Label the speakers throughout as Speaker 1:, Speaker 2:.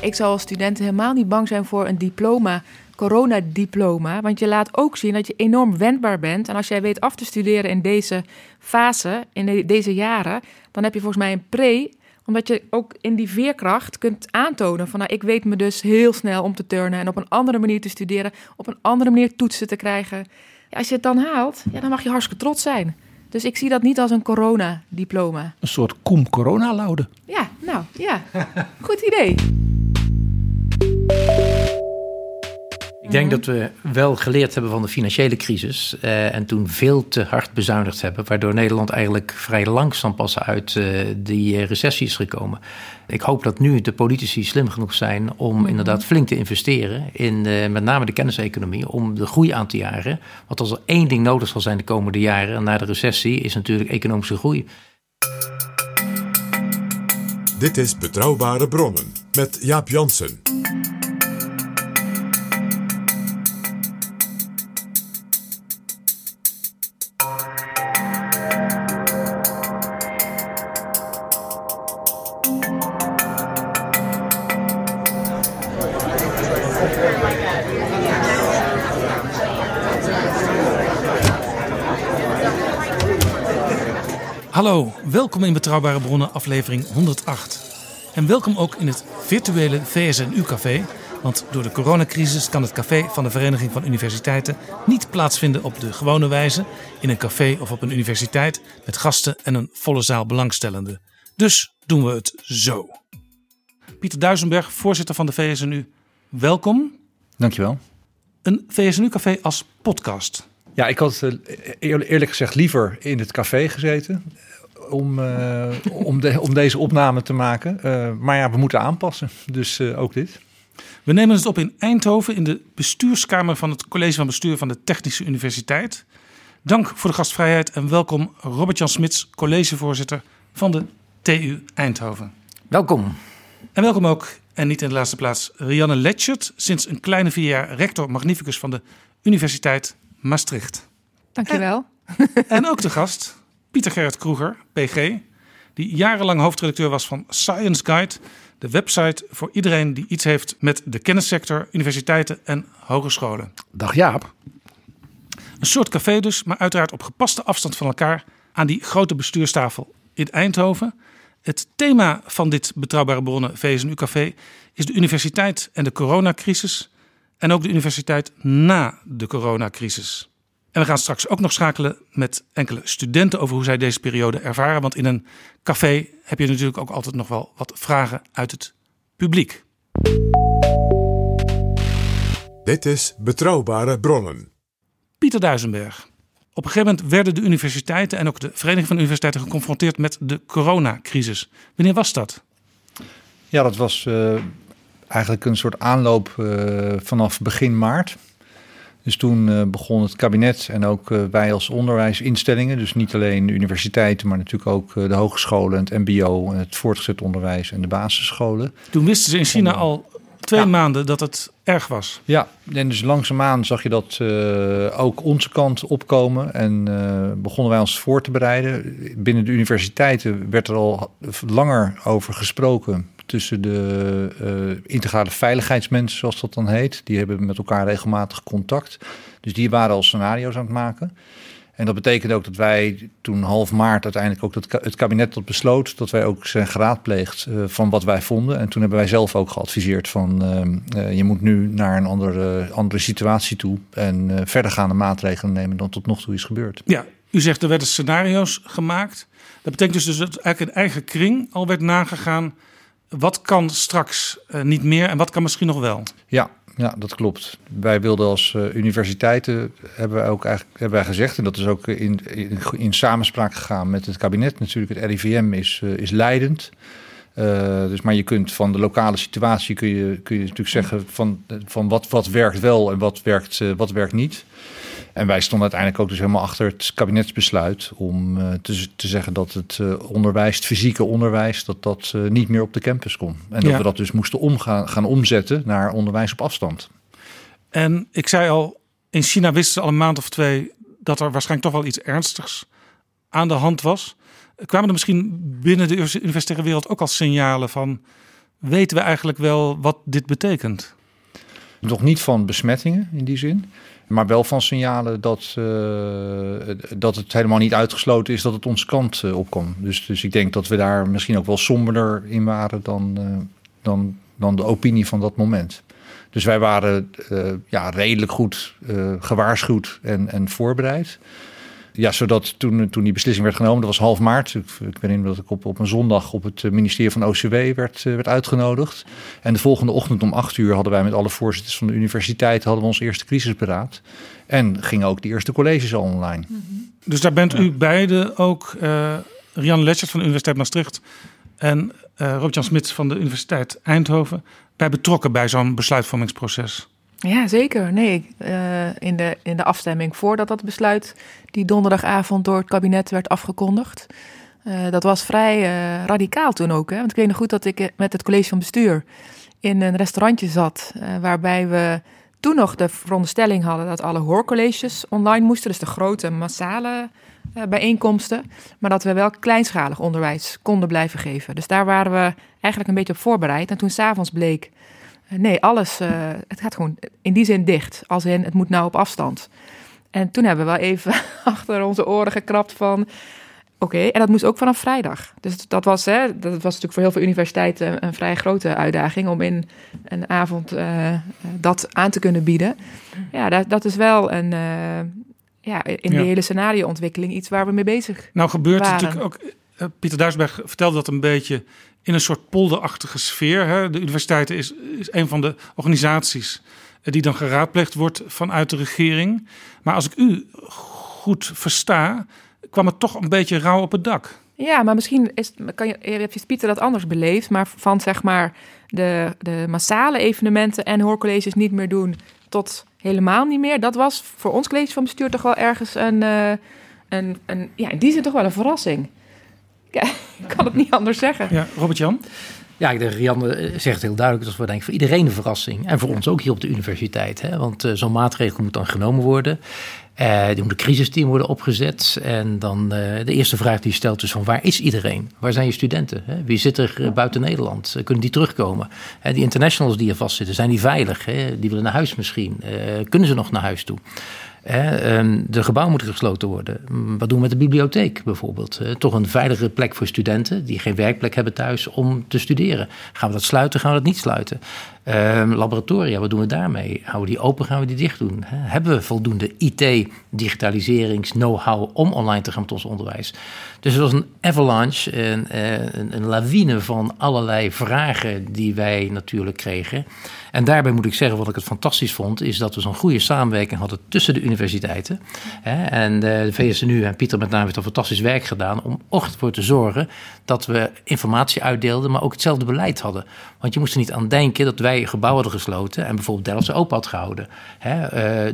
Speaker 1: Ik zou als student helemaal niet bang zijn voor een diploma, coronadiploma. Want je laat ook zien dat je enorm wendbaar bent. En als jij weet af te studeren in deze fase, in de- deze jaren, dan heb je volgens mij een pre. Omdat je ook in die veerkracht kunt aantonen van nou, ik weet me dus heel snel om te turnen en op een andere manier te studeren, op een andere manier toetsen te krijgen. Als je het dan haalt, ja, dan mag je hartstikke trots zijn. Dus ik zie dat niet als een coronadiploma.
Speaker 2: Een soort koem corona laude.
Speaker 1: Ja, nou ja, goed idee.
Speaker 3: Ik denk dat we wel geleerd hebben van de financiële crisis eh, en toen veel te hard bezuinigd hebben, waardoor Nederland eigenlijk vrij langzaam pas uit eh, die eh, recessie is gekomen. Ik hoop dat nu de politici slim genoeg zijn om inderdaad flink te investeren in eh, met name de kenniseconomie, om de groei aan te jagen. Want als er één ding nodig zal zijn de komende jaren na de recessie, is natuurlijk economische groei.
Speaker 4: Dit is Betrouwbare Bronnen met Jaap Jansen.
Speaker 2: Welkom in Betrouwbare Bronnen aflevering 108. En welkom ook in het virtuele VSNU-café. Want door de coronacrisis kan het café van de Vereniging van Universiteiten niet plaatsvinden op de gewone wijze. In een café of op een universiteit met gasten en een volle zaal belangstellenden. Dus doen we het zo. Pieter Duisenberg, voorzitter van de VSNU, welkom.
Speaker 5: Dankjewel.
Speaker 2: Een VSNU-café als podcast.
Speaker 5: Ja, ik had eh, eer- eerlijk gezegd liever in het café gezeten om, eh, om, de, om deze opname te maken. Eh, maar ja, we moeten aanpassen, dus eh, ook dit.
Speaker 2: We nemen het op in Eindhoven in de bestuurskamer van het College van Bestuur van de Technische Universiteit. Dank voor de gastvrijheid en welkom Robert-Jan Smits, collegevoorzitter van de TU Eindhoven.
Speaker 3: Welkom.
Speaker 2: En welkom ook, en niet in de laatste plaats, Rianne Letchert, sinds een kleine vier jaar rector magnificus van de Universiteit Maastricht.
Speaker 1: Dankjewel.
Speaker 2: En ook de gast, Pieter Gerrit Kroeger, PG, die jarenlang hoofdredacteur was van Science Guide, de website voor iedereen die iets heeft met de kennissector, universiteiten en hogescholen.
Speaker 5: Dag Jaap.
Speaker 2: Een soort café dus, maar uiteraard op gepaste afstand van elkaar aan die grote bestuurstafel in Eindhoven. Het thema van dit Betrouwbare Bronnen VSNU-café is de universiteit en de coronacrisis. En ook de universiteit na de coronacrisis. En we gaan straks ook nog schakelen met enkele studenten over hoe zij deze periode ervaren. Want in een café heb je natuurlijk ook altijd nog wel wat vragen uit het publiek.
Speaker 4: Dit is Betrouwbare Bronnen.
Speaker 2: Pieter Duisenberg. Op een gegeven moment werden de universiteiten en ook de Vereniging van Universiteiten geconfronteerd met de coronacrisis. Wanneer was dat?
Speaker 5: Ja, dat was eh, eigenlijk een soort aanloop eh, vanaf begin maart. Dus toen eh, begon het kabinet en ook eh, wij als onderwijsinstellingen, dus niet alleen de universiteiten, maar natuurlijk ook eh, de hogescholen, het MBO, het voortgezet onderwijs en de basisscholen.
Speaker 2: Toen wisten ze in China al twee maanden dat het erg was.
Speaker 5: Ja, en dus langzaamaan zag je dat ook onze kant opkomen en begonnen wij ons voor te bereiden. Binnen de universiteiten werd er al langer over gesproken tussen de eh, integrale veiligheidsmensen, zoals dat dan heet. Die hebben met elkaar regelmatig contact. Dus die waren al scenario's aan het maken. En dat betekent ook dat wij toen half maart uiteindelijk ook dat het kabinet dat besloot dat wij ook zijn geraadpleegd uh, van wat wij vonden. En toen hebben wij zelf ook geadviseerd van uh, je moet nu naar een andere, andere situatie toe en verdergaande maatregelen nemen dan tot nog toe is gebeurd.
Speaker 2: Ja, u zegt er werden scenario's gemaakt. Dat betekent dus, dus dat eigenlijk in eigen kring al werd nagegaan. Wat kan straks niet meer en wat kan misschien nog wel?
Speaker 5: Ja, ja, dat klopt. Wij wilden als uh, universiteiten, hebben wij ook eigenlijk hebben wij gezegd, en dat is ook in, in, in samenspraak gegaan met het kabinet. Natuurlijk, het RIVM is, uh, is leidend. Dus, maar je kunt van de lokale situatie kun je, kun je natuurlijk zeggen van, van wat, wat werkt wel en wat werkt, wat werkt niet. En wij stonden uiteindelijk ook dus helemaal achter het kabinetsbesluit om uh, te, te, zeggen dat het uh, onderwijs, het fysieke onderwijs, dat dat uh, niet meer op de campus kon. En dat
Speaker 2: Ja.
Speaker 5: we dat dus moesten omgaan, gaan omzetten naar onderwijs op afstand.
Speaker 2: En ik zei al, in China wisten ze al een maand of twee dat er waarschijnlijk toch wel iets ernstigs aan de hand was. Kwamen er misschien binnen de universitaire wereld ook al signalen van, weten we eigenlijk wel wat dit betekent?
Speaker 5: Nog niet van besmettingen in die zin. Maar wel van signalen dat, uh, dat het helemaal niet uitgesloten is dat het onze kant uh, opkwam. Dus, dus ik denk dat we daar misschien ook wel somberder in waren dan, uh, dan, dan de opinie van dat moment. Dus wij waren ja, redelijk goed gewaarschuwd en, en voorbereid. Ja, zodat toen, toen die beslissing werd genomen, dat was half maart. Ik, ik weet niet dat ik op, op een zondag op het ministerie van OCW werd, werd uitgenodigd. En de volgende ochtend om acht uur hadden wij met alle voorzitters van de universiteit hadden we ons eerste crisisberaad. En gingen ook de eerste colleges al online.
Speaker 2: Dus daar bent u beide ook, uh, Rianne Letchert van de Universiteit Maastricht en uh, Robert-Jan Smit van de Universiteit Eindhoven, bij betrokken bij zo'n besluitvormingsproces.
Speaker 1: Ja, zeker. Nee, uh, in, de, in de afstemming voordat dat besluit die donderdagavond door het kabinet werd afgekondigd. Uh, dat was vrij uh, radicaal toen ook. Hè? Want ik weet nog goed dat ik met het college van bestuur in een restaurantje zat. waarbij we toen nog de veronderstelling hadden dat alle hoorcolleges online moesten. Dus de grote, massale bijeenkomsten. Maar dat we wel kleinschalig onderwijs konden blijven geven. Dus daar waren we eigenlijk een beetje op voorbereid. En toen s'avonds bleek Nee, alles. Het gaat gewoon in die zin dicht. Als in, het moet nou op afstand. En toen hebben we wel even achter onze oren gekrapt van. Oké, okay, en dat moest ook vanaf vrijdag. Dus dat was, hè, dat was natuurlijk voor heel veel universiteiten een vrij grote uitdaging om in een avond uh, dat aan te kunnen bieden. Ja, dat, dat is wel een. Uh, ja, in ja. de hele scenarioontwikkeling iets waar we mee bezig
Speaker 2: Nou, gebeurt
Speaker 1: waren.
Speaker 2: natuurlijk ook. Uh, Pieter Duisberg vertelde dat een beetje in een soort polderachtige sfeer. Hè. De universiteit is, is een van de organisaties die dan geraadpleegd wordt vanuit de regering. Maar als ik u goed versta, kwam het toch een beetje rauw op het dak.
Speaker 1: Ja, maar misschien is, kan je, heeft Pieter dat anders beleefd. Maar van zeg maar de, de massale evenementen en hoorcolleges niet meer doen tot helemaal niet meer. Dat was voor ons college van bestuur toch wel ergens een, uh, een, een ja, in die zin toch wel een verrassing. Ja, ik kan het niet anders zeggen.
Speaker 2: Ja, Robert-Jan?
Speaker 3: Ja, ik denk, Rianne zegt het heel duidelijk. Dat is denk ik voor iedereen een verrassing. En voor ons ook hier op de universiteit. Hè? Want uh, zo'n maatregel moet dan genomen worden. Uh, er moet een crisisteam worden opgezet. En dan de eerste vraag die je stelt is van waar is iedereen? Waar zijn je studenten? Hè? Wie zit er buiten Nederland? kunnen die terugkomen? die internationals die er vastzitten, zijn die veilig? Hè? Die willen naar huis misschien. kunnen ze nog naar huis toe? De gebouwen moeten gesloten worden. Wat doen we met de bibliotheek bijvoorbeeld? Toch een veilige plek voor studenten die geen werkplek hebben thuis om te studeren. Gaan we dat sluiten? Gaan we dat niet sluiten? Laboratoria, wat doen we daarmee? Houden we die open? Gaan we die dicht doen? Hebben we voldoende IT, digitaliserings, know-how om online te gaan met ons onderwijs? Dus het was een avalanche, een, een, een lawine van allerlei vragen die wij natuurlijk kregen. En daarbij moet ik zeggen, wat ik het fantastisch vond, is dat we zo'n goede samenwerking hadden tussen de universiteiten. En de VSNU en Pieter met name heeft een fantastisch werk gedaan om ervoor te zorgen dat we informatie uitdeelden, maar ook hetzelfde beleid hadden. Want je moest er niet aan denken dat wij gebouwen hadden gesloten en bijvoorbeeld Delftse open had gehouden.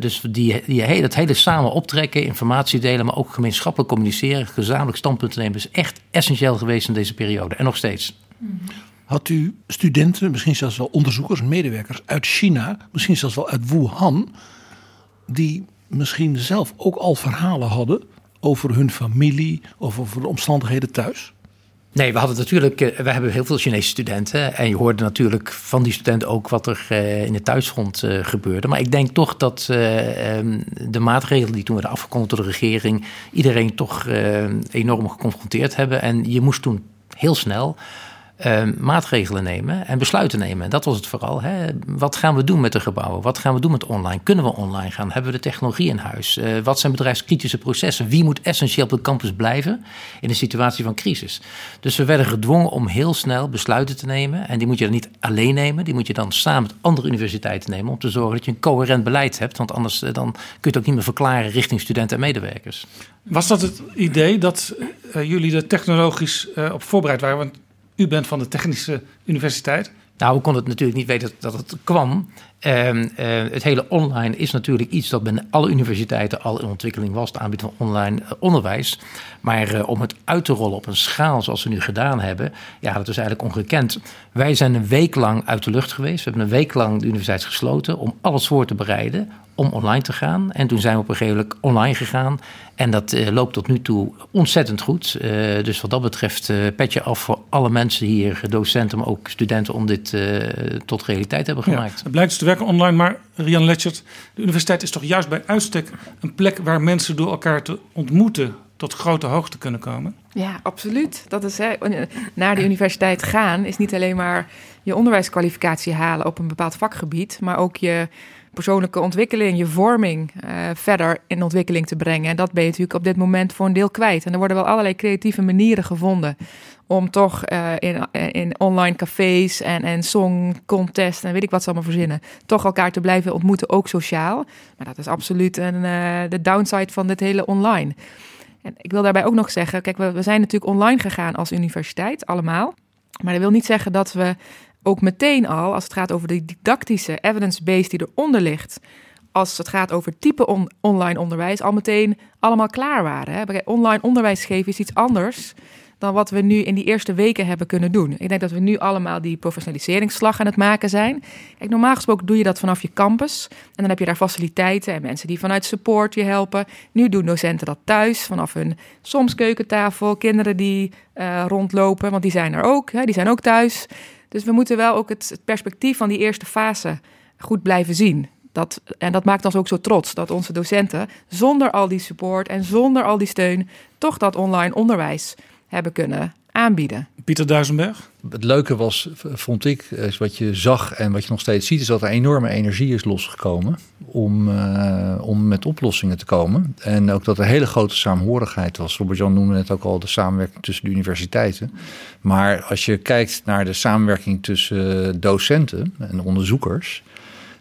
Speaker 3: Dus die, die, dat hele samen optrekken, informatie delen, maar ook gemeenschappelijk communiceren, gezamenlijk standpunten nemen, is echt essentieel geweest in deze periode. En nog steeds.
Speaker 6: Had u studenten, misschien zelfs wel onderzoekers, medewerkers uit China, misschien zelfs wel uit Wuhan, die misschien zelf ook al verhalen hadden over hun familie of over de omstandigheden thuis?
Speaker 3: Nee, we hadden natuurlijk, eh, we hebben heel veel Chinese studenten. En je hoorde natuurlijk van die studenten ook wat er eh, in het thuisfront eh, gebeurde. Maar ik denk toch dat ehm, de maatregelen die toen werden afgekondigd door de regering. iedereen toch enorm geconfronteerd hebben. En je moest toen heel snel Ehm, maatregelen nemen en besluiten nemen. Dat was het vooral. Hè. Wat gaan we doen met de gebouwen? Wat gaan we doen met online? Kunnen we online gaan? Hebben we de technologie in huis? Uh, wat zijn bedrijfskritische processen? Wie moet essentieel op de campus blijven in een situatie van crisis? Dus we werden gedwongen om heel snel besluiten te nemen. En die moet je dan niet alleen nemen. Die moet je dan samen met andere universiteiten nemen. Om te zorgen dat je een coherent beleid hebt. Want anders uh, dan kun je het ook niet meer verklaren richting studenten en medewerkers.
Speaker 2: Was dat het idee dat uh, jullie er technologisch op voorbereid waren? Want u bent van de Technische Universiteit.
Speaker 3: Nou, we konden het natuurlijk niet weten dat het kwam. Uh, het hele online is natuurlijk iets dat bij alle universiteiten al in ontwikkeling was, het aanbieden van online uh, onderwijs. Maar uh, om het uit te rollen op een schaal zoals we nu gedaan hebben, ja, dat is eigenlijk ongekend. Wij zijn een week lang uit de lucht geweest. We hebben een week lang de universiteit gesloten om alles voor te bereiden om online te gaan. En toen zijn we op een gegeven moment online gegaan. En dat uh, loopt tot nu toe ontzettend goed. Dus wat dat betreft petje af voor alle mensen hier, docenten, maar ook studenten, om dit tot realiteit hebben gemaakt.
Speaker 2: Ja, het blijkt dus online, maar Rian Letchert, de universiteit is toch juist bij uitstek een plek waar mensen door elkaar te ontmoeten tot grote hoogte kunnen komen?
Speaker 1: Ja, absoluut. Dat is hè, naar de universiteit gaan is niet alleen maar je onderwijskwalificatie halen op een bepaald vakgebied, maar ook je persoonlijke ontwikkeling, je vorming uh, verder in ontwikkeling te brengen. En dat ben je natuurlijk op dit moment voor een deel kwijt. En er worden wel allerlei creatieve manieren gevonden om toch uh, in, in online cafés en, en song contest en weet ik wat ze allemaal verzinnen, toch elkaar te blijven ontmoeten, ook sociaal. Maar dat is absoluut een, de downside van dit hele online. En ik wil daarbij ook nog zeggen, kijk, we, we zijn natuurlijk online gegaan als universiteit, allemaal. Maar dat wil niet zeggen dat we ook meteen al, als het gaat over de didactische evidence-base die eronder ligt, als het gaat over type online onderwijs, al meteen allemaal klaar waren. Hè? Online onderwijs geven is iets anders dan wat we nu in die eerste weken hebben kunnen doen. Ik denk dat we nu allemaal die professionaliseringsslag aan het maken zijn. Kijk, normaal gesproken doe je dat vanaf je campus. En dan heb je daar faciliteiten en mensen die vanuit support je helpen. Nu doen docenten dat thuis, vanaf hun soms keukentafel. Kinderen die uh, rondlopen, want die zijn er ook. Hè? Die zijn ook thuis. Dus we moeten wel ook het, perspectief van die eerste fase goed blijven zien. Dat, en dat maakt ons ook zo trots dat onze docenten zonder al die support en zonder al die steun toch dat online onderwijs hebben kunnen aanbieden.
Speaker 2: Pieter Duisenberg?
Speaker 5: Het leuke was, vond ik, is wat je zag en wat je nog steeds ziet, is dat er enorme energie is losgekomen om, uh, om met oplossingen te komen. En ook dat er hele grote saamhorigheid was. Robert-Jan noemde net ook al de samenwerking tussen de universiteiten. Maar als je kijkt naar de samenwerking tussen docenten en onderzoekers,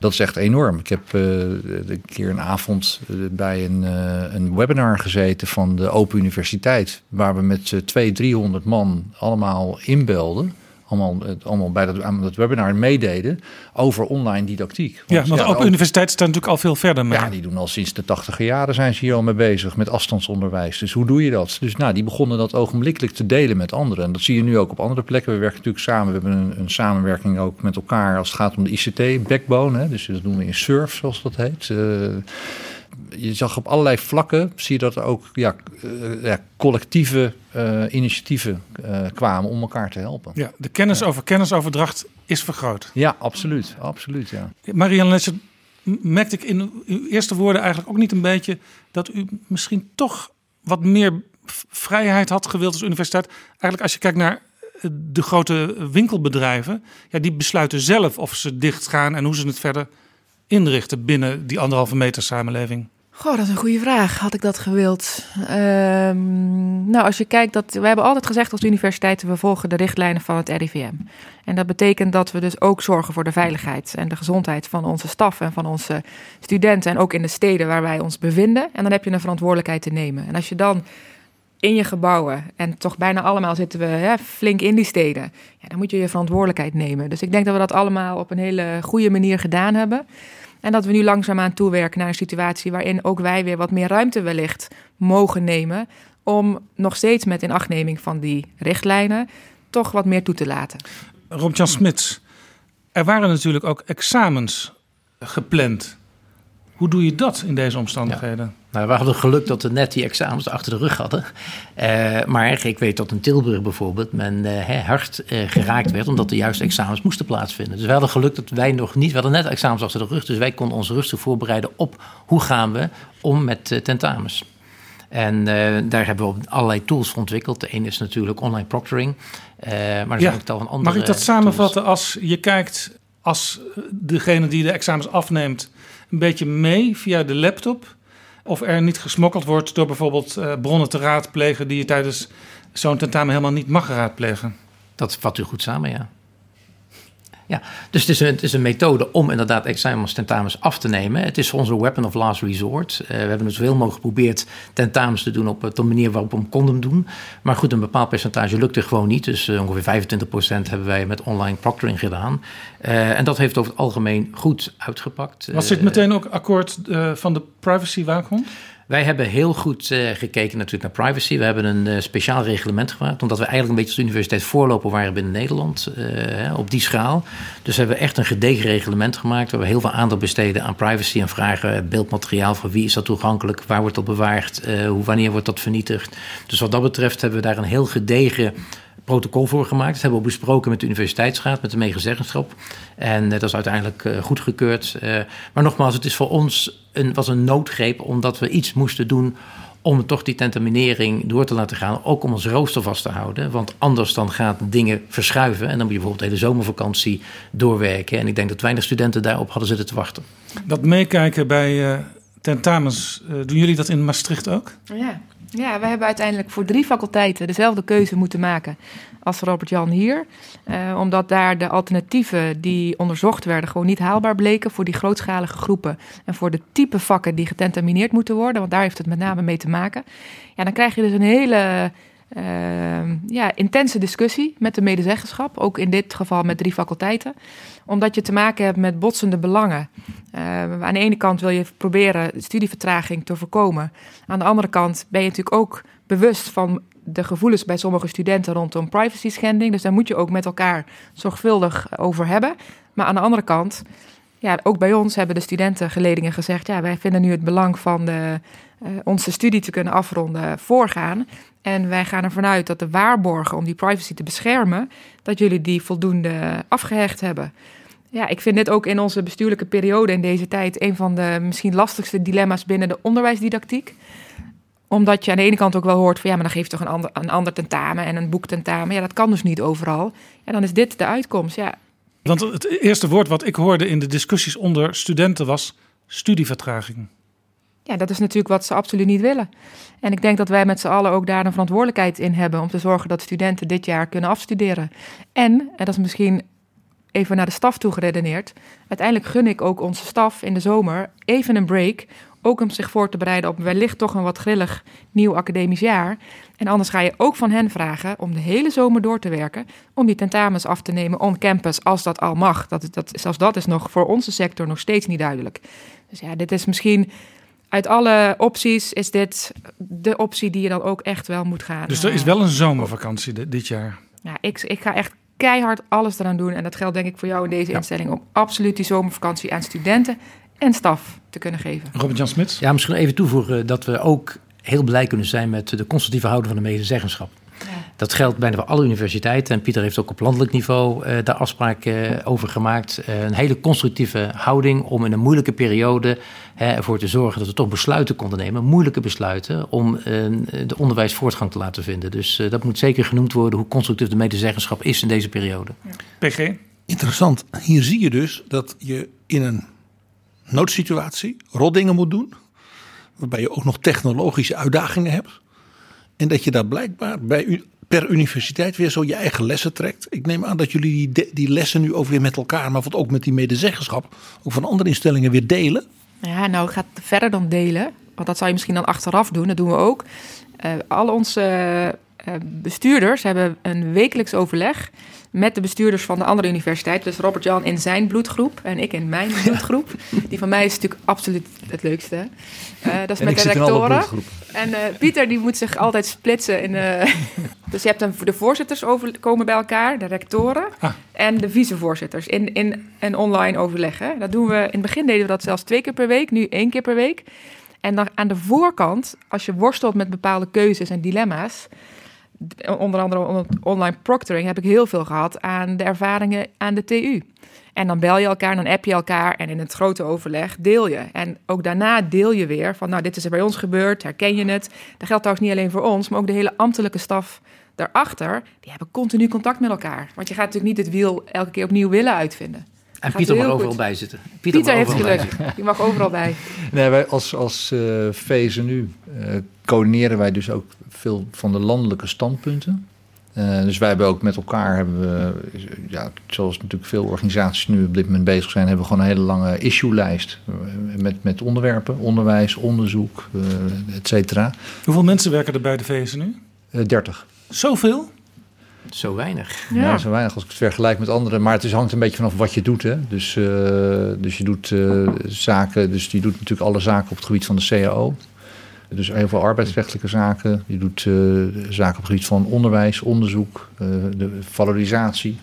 Speaker 5: dat is echt enorm. Ik heb uh, een keer een avond eh, bij een, uh, een webinar gezeten van de Open Universiteit. Waar we met 200, 300 man allemaal inbelden allemaal, allemaal bij dat, aan dat webinar meededen over online didactiek.
Speaker 2: Want, ja, want ja, Open Universiteit staat natuurlijk al veel verder mee.
Speaker 5: Ja, die doen al sinds de tachtige jaren zijn ze hier al mee bezig met afstandsonderwijs. Dus hoe doe je dat? Dus nou, die begonnen dat ogenblikkelijk te delen met anderen. En dat zie je nu ook op andere plekken. We werken natuurlijk samen. We hebben een, een samenwerking ook met elkaar als het gaat om de ICT-backbone. Dus dat doen we in SURF, zoals dat heet. Uh, je zag op allerlei vlakken, zie je dat er ook ja, uh, ja collectieve uh, initiatieven uh, kwamen om elkaar te helpen.
Speaker 2: Ja, de kennis ja. over kennisoverdracht is vergroot.
Speaker 5: Ja, absoluut. absoluut ja.
Speaker 2: Marianne Letser, merkte ik in uw eerste woorden eigenlijk ook niet een beetje dat u misschien toch wat meer vrijheid had gewild als universiteit. Eigenlijk als je kijkt naar de grote winkelbedrijven, ja, die besluiten zelf of ze dicht gaan en hoe ze het verder inrichten binnen die anderhalve meter samenleving?
Speaker 1: Goh, dat is een goede vraag. Had ik dat gewild? Um, nou, als je kijkt, dat, we hebben altijd gezegd als universiteiten, we volgen de richtlijnen van het RIVM. En dat betekent dat we dus ook zorgen voor de veiligheid en de gezondheid van onze staf en van onze studenten. En ook in de steden waar wij ons bevinden. En dan heb je een verantwoordelijkheid te nemen. En als je dan in je gebouwen, en toch bijna allemaal zitten we hè, flink in die steden, ja, dan moet je je verantwoordelijkheid nemen. Dus ik denk dat we dat allemaal op een hele goede manier gedaan hebben. En dat we nu langzaamaan toewerken naar een situatie waarin ook wij weer wat meer ruimte wellicht mogen nemen. Om nog steeds met inachtneming van die richtlijnen toch wat meer toe te laten.
Speaker 2: Rob-Jan Smits, er waren natuurlijk ook examens gepland. Hoe doe je dat in deze omstandigheden?
Speaker 3: Nou, we hadden geluk dat we net die examens achter de rug hadden. Uh, maar ik weet dat in Tilburg bijvoorbeeld men uh, hard uh, geraakt werd... omdat de juiste examens moesten plaatsvinden. Dus we hadden geluk dat wij nog niet... We hadden net examens achter de rug, dus wij konden ons rustig voorbereiden op... hoe gaan we om met tentamens. En daar hebben we allerlei tools voor ontwikkeld. De een is natuurlijk online proctoring. maar er
Speaker 2: ja,
Speaker 3: zijn ook tal van andere
Speaker 2: Mag ik dat samenvatten als je kijkt... als degene die de examens afneemt... een beetje mee via de laptop of er niet gesmokkeld wordt door bijvoorbeeld uh, bronnen te raadplegen die je tijdens zo'n tentamen helemaal niet mag raadplegen.
Speaker 3: Dat vat u goed samen, ja. Ja, dus het is, een, het is een methode om inderdaad examens tentamens af te nemen. Het is onze weapon of last resort. Uh, we hebben dus zoveel mogelijk geprobeerd tentamens te doen op de manier waarop we hem konden doen. Maar goed, een bepaald percentage lukte gewoon niet. Dus uh, ongeveer 25% hebben wij met online proctoring gedaan. Uh, en dat heeft over het algemeen goed uitgepakt.
Speaker 2: Was dit meteen ook akkoord van de privacy waakhond?
Speaker 3: Wij hebben heel goed uh, gekeken natuurlijk naar privacy. We hebben een uh, speciaal reglement gemaakt, omdat we eigenlijk een beetje als universiteit voorloper waren binnen Nederland uh, op die schaal. Dus hebben we echt een gedegen reglement gemaakt, we heel veel aandacht besteden aan privacy en vragen beeldmateriaal van wie is dat toegankelijk, waar wordt dat bewaard, hoe, wanneer wordt dat vernietigd. Dus wat dat betreft hebben we daar een heel gedegen protocol voor gemaakt. Dat hebben we besproken met de universiteitsraad, met de medezeggenschap. En dat is uiteindelijk uh, goedgekeurd. Uh, maar nogmaals, het is voor ons een, was een noodgreep omdat we iets moesten doen om toch die tentaminering door te laten gaan. Ook om ons rooster vast te houden. Want anders dan gaat dingen verschuiven. En dan moet je bijvoorbeeld de hele zomervakantie doorwerken. En ik denk dat weinig studenten daarop hadden zitten te wachten.
Speaker 2: Dat meekijken bij uh, tentamens, doen jullie dat in Maastricht ook?
Speaker 1: Ja. Ja, we hebben uiteindelijk voor drie faculteiten dezelfde keuze moeten maken als Robert-Jan hier. Uh, omdat daar de alternatieven die onderzocht werden gewoon niet haalbaar bleken voor die grootschalige groepen. En voor de type vakken die getentamineerd moeten worden, want daar heeft het met name mee te maken. Ja, dan krijg je dus een hele uh, ja, intense discussie met de medezeggenschap. Ook in dit geval met drie faculteiten. Omdat je te maken hebt met botsende belangen. Uh, aan de ene kant wil je proberen studievertraging te voorkomen. Aan de andere kant ben je natuurlijk ook bewust van de gevoelens bij sommige studenten rondom privacy schending. Dus daar moet je ook met elkaar zorgvuldig over hebben. Maar aan de andere kant, ja, ook bij ons hebben de studentengeledingen gezegd: ja, wij vinden nu het belang van de, uh, onze studie te kunnen afronden voorgaan. En wij gaan ervan uit dat de waarborgen om die privacy te beschermen, dat jullie die voldoende afgehecht hebben. Ja, ik vind dit ook in onze bestuurlijke periode in deze tijd een van de misschien lastigste dilemma's binnen de onderwijsdidactiek omdat je aan de ene kant ook wel hoort van ja, maar dan geef je toch een ander, een ander tentamen en een boektentamen. Ja, dat kan dus niet overal. Ja, dan is dit de uitkomst. Ja.
Speaker 2: Want het eerste woord wat ik hoorde in de discussies onder studenten was studievertraging.
Speaker 1: Ja, dat is natuurlijk wat ze absoluut niet willen. En ik denk dat wij met z'n allen ook daar een verantwoordelijkheid in hebben om te zorgen dat studenten dit jaar kunnen afstuderen. En, en dat is misschien even naar de staf toe geredeneerd, uiteindelijk gun ik ook onze staf in de zomer even een break ook om zich voor te bereiden op wellicht toch een wat grillig nieuw academisch jaar. En anders ga je ook van hen vragen om de hele zomer door te werken. Om die tentamens af te nemen on campus, als dat al mag. Dat, dat, zelfs dat is nog voor onze sector nog steeds niet duidelijk. Dus ja, dit is misschien uit alle opties is dit de optie die je dan ook echt wel moet gaan.
Speaker 2: Dus er is wel een zomervakantie dit jaar.
Speaker 1: Ja, ik, ik ga echt keihard alles eraan doen. En dat geldt denk ik voor jou in deze instelling. Om absoluut die zomervakantie aan studenten en staf te kunnen geven.
Speaker 2: Robert-Jan Smits?
Speaker 3: Ja, misschien even toevoegen dat we ook heel blij kunnen zijn met de constructieve houding van de medezeggenschap. Ja. Dat geldt bijna voor alle universiteiten. En Pieter heeft ook op landelijk niveau uh, daar afspraken uh, over gemaakt. Uh, een hele constructieve houding om in een moeilijke periode ervoor te zorgen dat we toch besluiten konden nemen. Moeilijke besluiten om de onderwijsvoortgang te laten vinden. Dus dat moet zeker genoemd worden hoe constructief de medezeggenschap is in deze periode.
Speaker 2: Ja. PG?
Speaker 6: Interessant. Hier zie je dus dat je in een noodsituatie rotdingen moet doen. Waarbij je ook nog technologische uitdagingen hebt. En dat je daar blijkbaar bij u, per universiteit weer zo je eigen lessen trekt. Ik neem aan dat jullie die, die lessen nu ook weer met elkaar, maar ook met die medezeggenschap, ook van andere instellingen weer delen.
Speaker 1: Ja, nou gaat verder dan delen. Want dat zou je misschien dan achteraf doen. Dat doen we ook. Uh, al onze uh, bestuurders hebben een wekelijks overleg met de bestuurders van de andere universiteit. Dus Robert Jan in zijn bloedgroep en ik in mijn bloedgroep. Die van mij is natuurlijk absoluut het leukste. Uh, dat is
Speaker 5: en
Speaker 1: met de
Speaker 5: rectoren.
Speaker 1: En uh, Pieter die moet zich altijd splitsen. In, uh, dus je hebt een, de voorzitters over, komen bij elkaar, de rectoren ah. en de vicevoorzitters in, in een online overleg. Hè. Dat doen we, in het begin deden we dat zelfs twee keer per week, nu één keer per week. En dan aan de voorkant, als je worstelt met bepaalde keuzes en dilemma's, onder andere on- online proctoring heb ik heel veel gehad aan de ervaringen aan de TU. En dan bel je elkaar, dan app je elkaar en in het grote overleg deel je. En ook daarna deel je weer van, nou, dit is er bij ons gebeurd, herken je het? Dat geldt trouwens niet alleen voor ons, maar ook de hele ambtelijke staf daarachter. Die hebben continu contact met elkaar. Want je gaat natuurlijk niet het wiel elke keer opnieuw willen uitvinden.
Speaker 3: En Pieter mag overal
Speaker 1: goed.
Speaker 3: bij zitten.
Speaker 1: Pieter, heeft geluk. Die mag overal bij.
Speaker 5: Nee, wij als, als eh VSNU eh, coördineren wij dus ook veel van de landelijke standpunten. Eh, dus wij hebben ook met elkaar, hebben we, ja, zoals natuurlijk veel organisaties nu op dit moment bezig zijn, hebben we gewoon een hele lange issue-lijst met, met onderwerpen, onderwijs, onderzoek, eh et cetera.
Speaker 2: Hoeveel mensen werken er bij de VSNU?
Speaker 5: Eh 30.
Speaker 2: Zoveel?
Speaker 3: Zo weinig.
Speaker 5: Ja. zo weinig als ik het vergelijk met anderen. Maar het is, hangt een beetje vanaf wat je doet. Hè? Dus, eh, dus je doet eh, zaken, dus je doet natuurlijk alle zaken op het gebied van de CAO. Dus heel veel arbeidsrechtelijke zaken. Je doet eh, zaken op het gebied van onderwijs, onderzoek, eh, de valorisatie.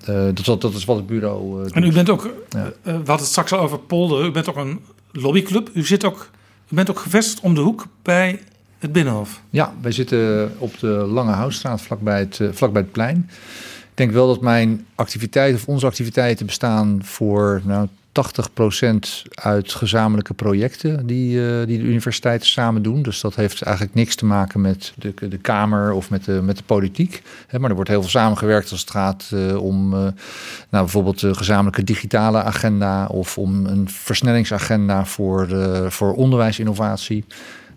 Speaker 5: Eh, dat, is wat- dat is wat het bureau. eh,
Speaker 2: En u
Speaker 5: doet.
Speaker 2: bent ook,
Speaker 5: Ja.
Speaker 2: we hadden het straks al over polderen, u bent ook een lobbyclub. U, zit ook, u bent ook gevestigd om de hoek bij het Binnenhof.
Speaker 5: Ja, wij zitten op de Lange Houtstraat, vlakbij het, vlakbij het plein. Ik denk wel dat mijn activiteiten of onze activiteiten bestaan voor nou, 80% uit gezamenlijke projecten die, eh, die de universiteiten samen doen. Dus dat heeft eigenlijk niks te maken met de, de Kamer of met de, met de politiek. Maar er wordt heel veel samengewerkt als het gaat eh, om eh, nou, bijvoorbeeld de gezamenlijke digitale agenda of om een versnellingsagenda voor, voor onderwijsinnovatie.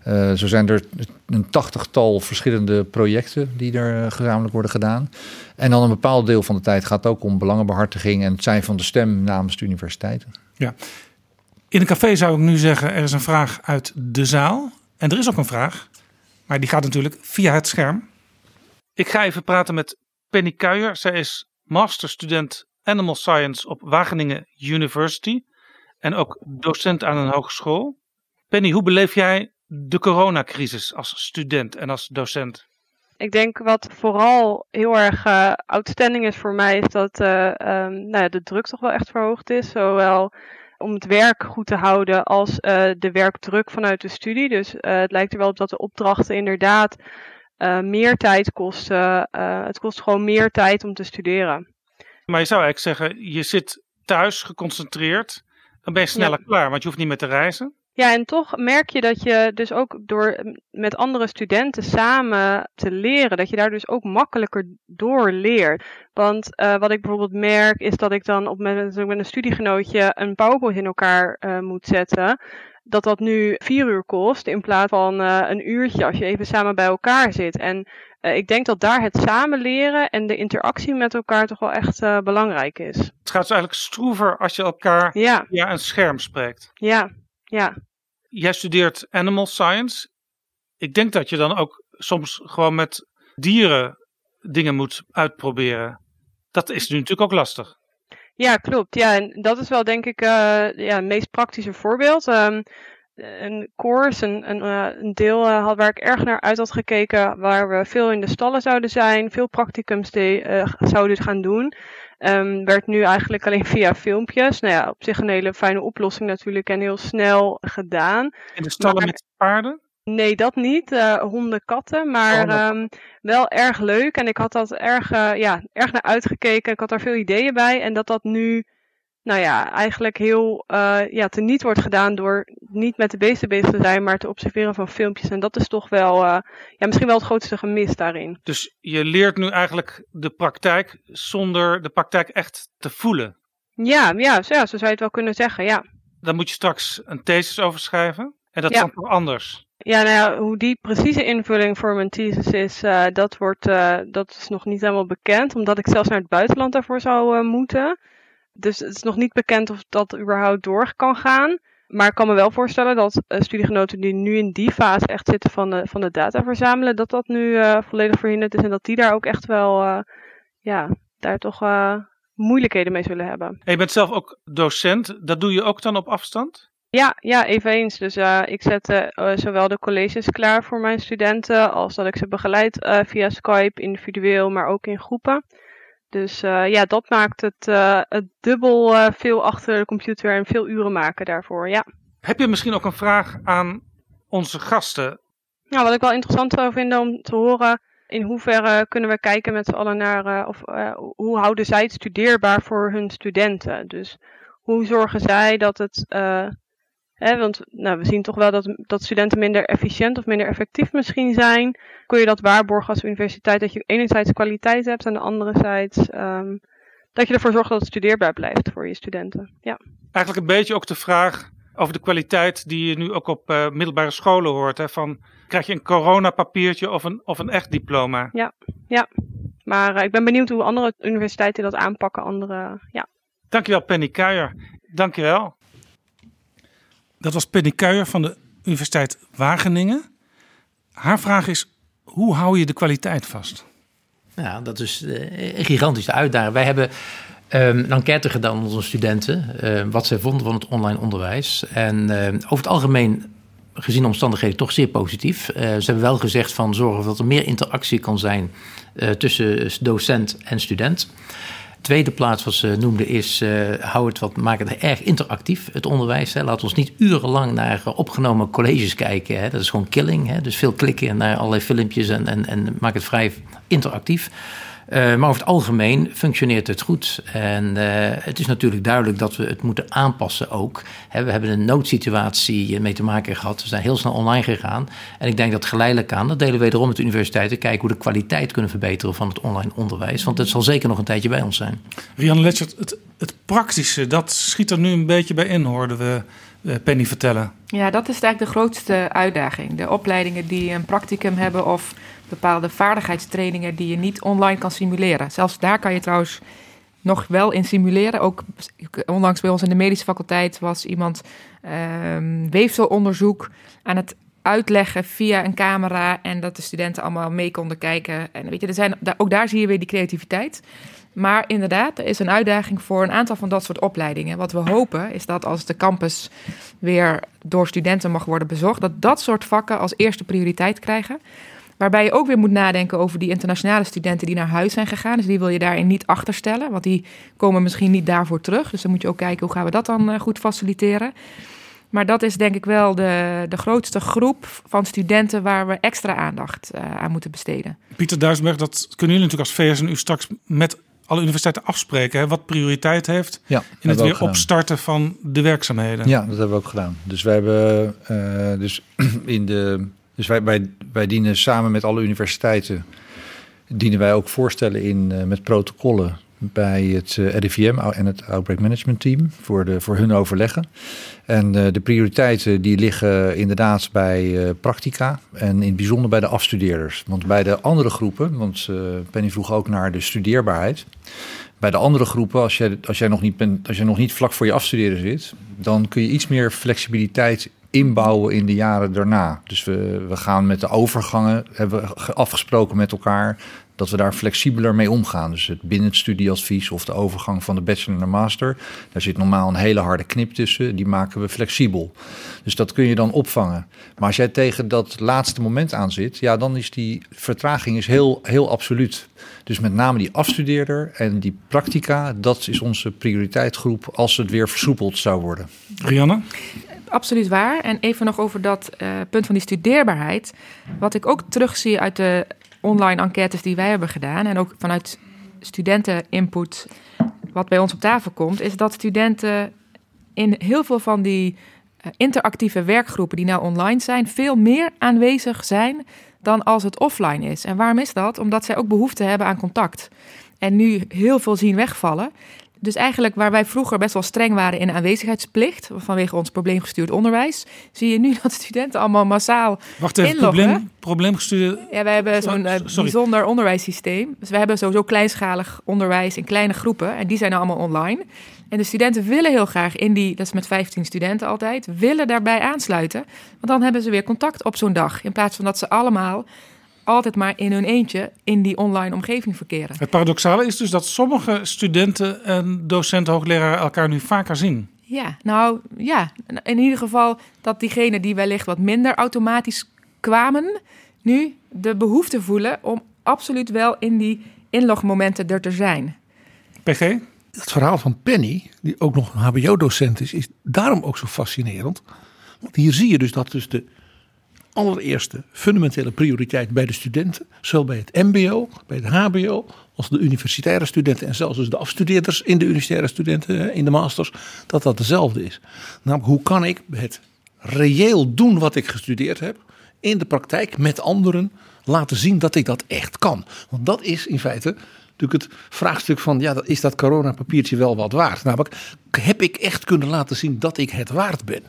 Speaker 5: Eh, zo zijn er een tachtigtal verschillende projecten die er eh, gezamenlijk worden gedaan. En dan een bepaald deel van de tijd gaat het ook om belangenbehartiging en het zijn van de stem namens de universiteiten.
Speaker 2: Ja. In een café zou ik nu zeggen, er is een vraag uit de zaal. En er is ook een vraag, maar die gaat natuurlijk via het scherm. Ik ga even praten met Penny Kuijer. Zij is masterstudent Animal Science op Wageningen University. En ook docent aan een hogeschool. Penny, hoe beleef jij de coronacrisis als student en als docent?
Speaker 7: Ik denk wat vooral heel erg uh, outstanding is voor mij, is dat uh, um, nou ja, de druk toch wel echt verhoogd is. Zowel om het werk goed te houden als uh, de werkdruk vanuit de studie. Dus het lijkt er wel op dat de opdrachten inderdaad meer tijd kosten. het kost gewoon meer tijd om te studeren.
Speaker 2: Maar je zou eigenlijk zeggen, je zit thuis geconcentreerd, dan ben je sneller ja. klaar, want je hoeft niet meer te reizen.
Speaker 7: Ja, en toch merk je dat je dus ook door met andere studenten samen te leren, dat je daar dus ook makkelijker door leert. Want uh, wat ik bijvoorbeeld merk, is dat ik dan op met, met een studiegenootje een PowerPoint in elkaar uh, moet zetten. Dat dat nu vier uur kost in plaats van uh, een uurtje als je even samen bij elkaar zit. En ik denk dat daar het samen leren en de interactie met elkaar toch wel echt belangrijk is.
Speaker 2: Het gaat dus eigenlijk stroever als je elkaar
Speaker 7: ja.
Speaker 2: via een scherm spreekt.
Speaker 7: Ja, ja.
Speaker 2: Jij studeert animal science. Ik denk dat je dan ook soms gewoon met dieren dingen moet uitproberen. Dat is nu natuurlijk ook lastig.
Speaker 7: Ja, klopt. Ja, en dat is wel denk ik uh, ja, het meest praktische voorbeeld. Um, een course, een, een, uh, een deel uh, had waar ik erg naar uit had gekeken, waar we veel in de stallen zouden zijn, veel practicums die, zouden gaan doen. Um, werd nu eigenlijk alleen via filmpjes. Nou ja, op zich een hele fijne oplossing natuurlijk en heel snel gedaan.
Speaker 2: In de stallen maar, met paarden?
Speaker 7: Nee, dat niet. Uh, honden, katten. Maar
Speaker 2: oh,
Speaker 7: um, wel erg leuk. En ik had dat erg, uh, ja, erg naar uitgekeken. Ik had daar veel ideeën bij. En dat dat nu, nou ja, eigenlijk heel uh, ja, teniet wordt gedaan door niet met de beesten bezig te zijn, maar te observeren van filmpjes. En dat is toch wel, ja, misschien wel het grootste gemis daarin.
Speaker 2: Dus je leert nu eigenlijk de praktijk zonder de praktijk echt te voelen?
Speaker 7: Ja, ja, zo, ja, zo zou je het wel kunnen zeggen, ja.
Speaker 2: Dan moet je straks een thesis over schrijven. En dat ja. is dan toch anders?
Speaker 7: Ja, nou ja, hoe die precieze invulling voor mijn thesis is, uh, dat, wordt, dat is nog niet helemaal bekend. Omdat ik zelfs naar het buitenland daarvoor zou moeten. Dus het is nog niet bekend of dat überhaupt door kan gaan. Maar ik kan me wel voorstellen dat studiegenoten die nu in die fase echt zitten van de, van de data verzamelen, dat dat nu volledig verhinderd is. En dat die daar ook echt wel, ja, daar toch moeilijkheden mee zullen hebben.
Speaker 2: En je bent zelf ook docent. Dat doe je ook dan op afstand?
Speaker 7: Ja, ja, eveneens. Dus uh, ik zet zowel de colleges klaar voor mijn studenten, als dat ik ze begeleid via Skype, individueel, maar ook in groepen. Dus ja, dat maakt het, het dubbel veel achter de computer en veel uren maken daarvoor, ja.
Speaker 2: Heb je misschien ook een vraag aan onze gasten.
Speaker 7: Nou, wat ik wel interessant zou vinden om te horen, in hoeverre kunnen we kijken met z'n allen naar, of hoe houden zij het studeerbaar voor hun studenten? Dus hoe zorgen zij dat het, want nou, we zien toch wel dat, dat studenten minder efficiënt of minder effectief misschien zijn. Kun je dat waarborgen als universiteit, dat je enerzijds kwaliteit hebt en de anderzijds um, dat je ervoor zorgt dat het studeerbaar blijft voor je studenten? Ja.
Speaker 2: Eigenlijk een beetje ook de vraag over de kwaliteit die je nu ook op uh, middelbare scholen hoort. Hè, van, krijg je een coronapapiertje of een, of een echt diploma?
Speaker 7: Ja, ja. maar uh, ik ben benieuwd hoe andere universiteiten dat aanpakken. Andere, ja.
Speaker 2: Dankjewel Penny Kuijer. Dankjewel. Dat was Penny Kuijer van de Universiteit Wageningen. Haar vraag is, hoe hou je de kwaliteit vast?
Speaker 3: Ja, dat is een gigantische uitdaging. Wij hebben Um, een enquête gedaan onder onze studenten, uh, wat zij vonden van het online onderwijs. En uh, over het algemeen, gezien de omstandigheden, toch zeer positief. Uh, ze hebben wel gezegd van zorgen dat er meer interactie kan zijn tussen docent en student. Tweede plaats wat ze noemden is, hou het wat, maak het erg interactief, het onderwijs. Hè. Laat ons niet urenlang naar opgenomen colleges kijken. Hè. Dat is gewoon killing. Hè. Dus veel klikken naar allerlei filmpjes en, en, en maak het vrij interactief. Uh, maar over het algemeen functioneert het goed. En uh, het is natuurlijk duidelijk dat we het moeten aanpassen ook. He, we hebben een noodsituatie mee te maken gehad. We zijn heel snel online gegaan. En ik denk dat geleidelijk aan, dat delen we wederom met de universiteiten, kijken hoe de kwaliteit kunnen verbeteren van het online onderwijs. Want het zal zeker nog een tijdje bij ons zijn.
Speaker 2: Rianne Letchert, het, het praktische, dat schiet er nu een beetje bij in, hoorden we. Penny vertellen.
Speaker 1: Ja, dat is eigenlijk de grootste uitdaging. De opleidingen die een practicum hebben of bepaalde vaardigheidstrainingen die je niet online kan simuleren. Zelfs daar kan je trouwens nog wel in simuleren. Ook onlangs bij ons in de medische faculteit was iemand um, weefselonderzoek aan het uitleggen via een camera en dat de studenten allemaal mee konden kijken. En weet je, er zijn, ook daar zie je weer die creativiteit. Maar inderdaad, er is een uitdaging voor een aantal van dat soort opleidingen. Wat we hopen is dat als de campus weer door studenten mag worden bezocht, dat dat soort vakken als eerste prioriteit krijgen. Waarbij je ook weer moet nadenken over die internationale studenten die naar huis zijn gegaan. Dus die wil je daarin niet achterstellen, want die komen misschien niet daarvoor terug. Dus dan moet je ook kijken hoe gaan we dat dan uh, goed faciliteren. Maar dat is denk ik wel de, de grootste groep van studenten waar we extra aandacht uh, aan moeten besteden.
Speaker 2: Pieter Duisberg, dat kunnen jullie natuurlijk als VSNU straks met alle universiteiten afspreken, hè, wat prioriteit heeft
Speaker 5: ja,
Speaker 2: in het weer gedaan. opstarten van de werkzaamheden.
Speaker 5: Ja, dat hebben we ook gedaan. Dus wij hebben uh, dus in de dus wij, dienen samen met alle universiteiten, dienen wij ook voorstellen in uh, met protocollen bij het uh, RIVM en het Outbreak Management Team voor, de, voor hun overleggen. En uh, de prioriteiten die liggen inderdaad bij practica en in het bijzonder bij de afstudeerders. Want bij de andere groepen, want Penny vroeg ook naar de studeerbaarheid. Bij de andere groepen, als jij, als, jij nog niet als jij nog niet vlak voor je afstuderen zit, dan kun je iets meer flexibiliteit inbouwen in de jaren daarna. Dus we, we gaan met de overgangen, hebben we afgesproken met elkaar dat we daar flexibeler mee omgaan. Dus het binnen het studieadvies of de overgang van de bachelor naar master, daar zit normaal een hele harde knip tussen, die maken we flexibel. Dus dat kun je dan opvangen. Maar als jij tegen dat laatste moment aan zit, ja, dan is die vertraging is heel, heel absoluut. Dus met name die afstudeerder en die practica, dat is onze prioriteitsgroep als het weer versoepeld zou worden.
Speaker 2: Rianne?
Speaker 1: Absoluut waar. En even nog over dat uh, punt van die studeerbaarheid. Wat ik ook terugzie uit de online enquêtes die wij hebben gedaan en ook vanuit studenteninput, wat bij ons op tafel komt, is dat studenten in heel veel van die uh, interactieve werkgroepen die nou online zijn, veel meer aanwezig zijn dan als het offline is. En waarom is dat? Omdat zij ook behoefte hebben aan contact. En nu heel veel zien wegvallen. Dus eigenlijk waar wij vroeger best wel streng waren in aanwezigheidsplicht, vanwege ons probleemgestuurd onderwijs, zie je nu dat studenten allemaal massaal
Speaker 2: Wacht even,
Speaker 1: inloggen.
Speaker 2: probleem, probleemgestuurd...
Speaker 1: Ja, wij hebben zo'n uh, bijzonder onderwijssysteem. Dus we hebben sowieso kleinschalig onderwijs in kleine groepen en die zijn nou allemaal online. En de studenten willen heel graag in die, dat is met 15 studenten altijd, willen daarbij aansluiten. Want dan hebben ze weer contact op zo'n dag. In plaats van dat ze allemaal altijd maar in hun eentje in die online omgeving verkeren.
Speaker 2: Het paradoxale is dus dat sommige studenten en docenten, hoogleraren elkaar nu vaker zien.
Speaker 1: Ja, nou ja, in ieder geval dat diegenen die wellicht wat minder automatisch kwamen, nu de behoefte voelen om absoluut wel in die inlogmomenten er te zijn.
Speaker 2: PG?
Speaker 6: Het verhaal van Penny, die ook nog een HBO-docent is, is daarom ook zo fascinerend. Want hier zie je dus dat dus de allereerste fundamentele prioriteit bij de studenten, zowel bij het MBO, bij het HBO, als de universitaire studenten en zelfs dus de afstudeerders in de universitaire studenten in de masters, dat dat dezelfde is. Namelijk, hoe kan ik het reëel doen wat ik gestudeerd heb, in de praktijk met anderen laten zien dat ik dat echt kan? Want dat is in feite natuurlijk het vraagstuk van, ja, is dat coronapapiertje wel wat waard? Namelijk, heb ik echt kunnen laten zien dat ik het waard ben?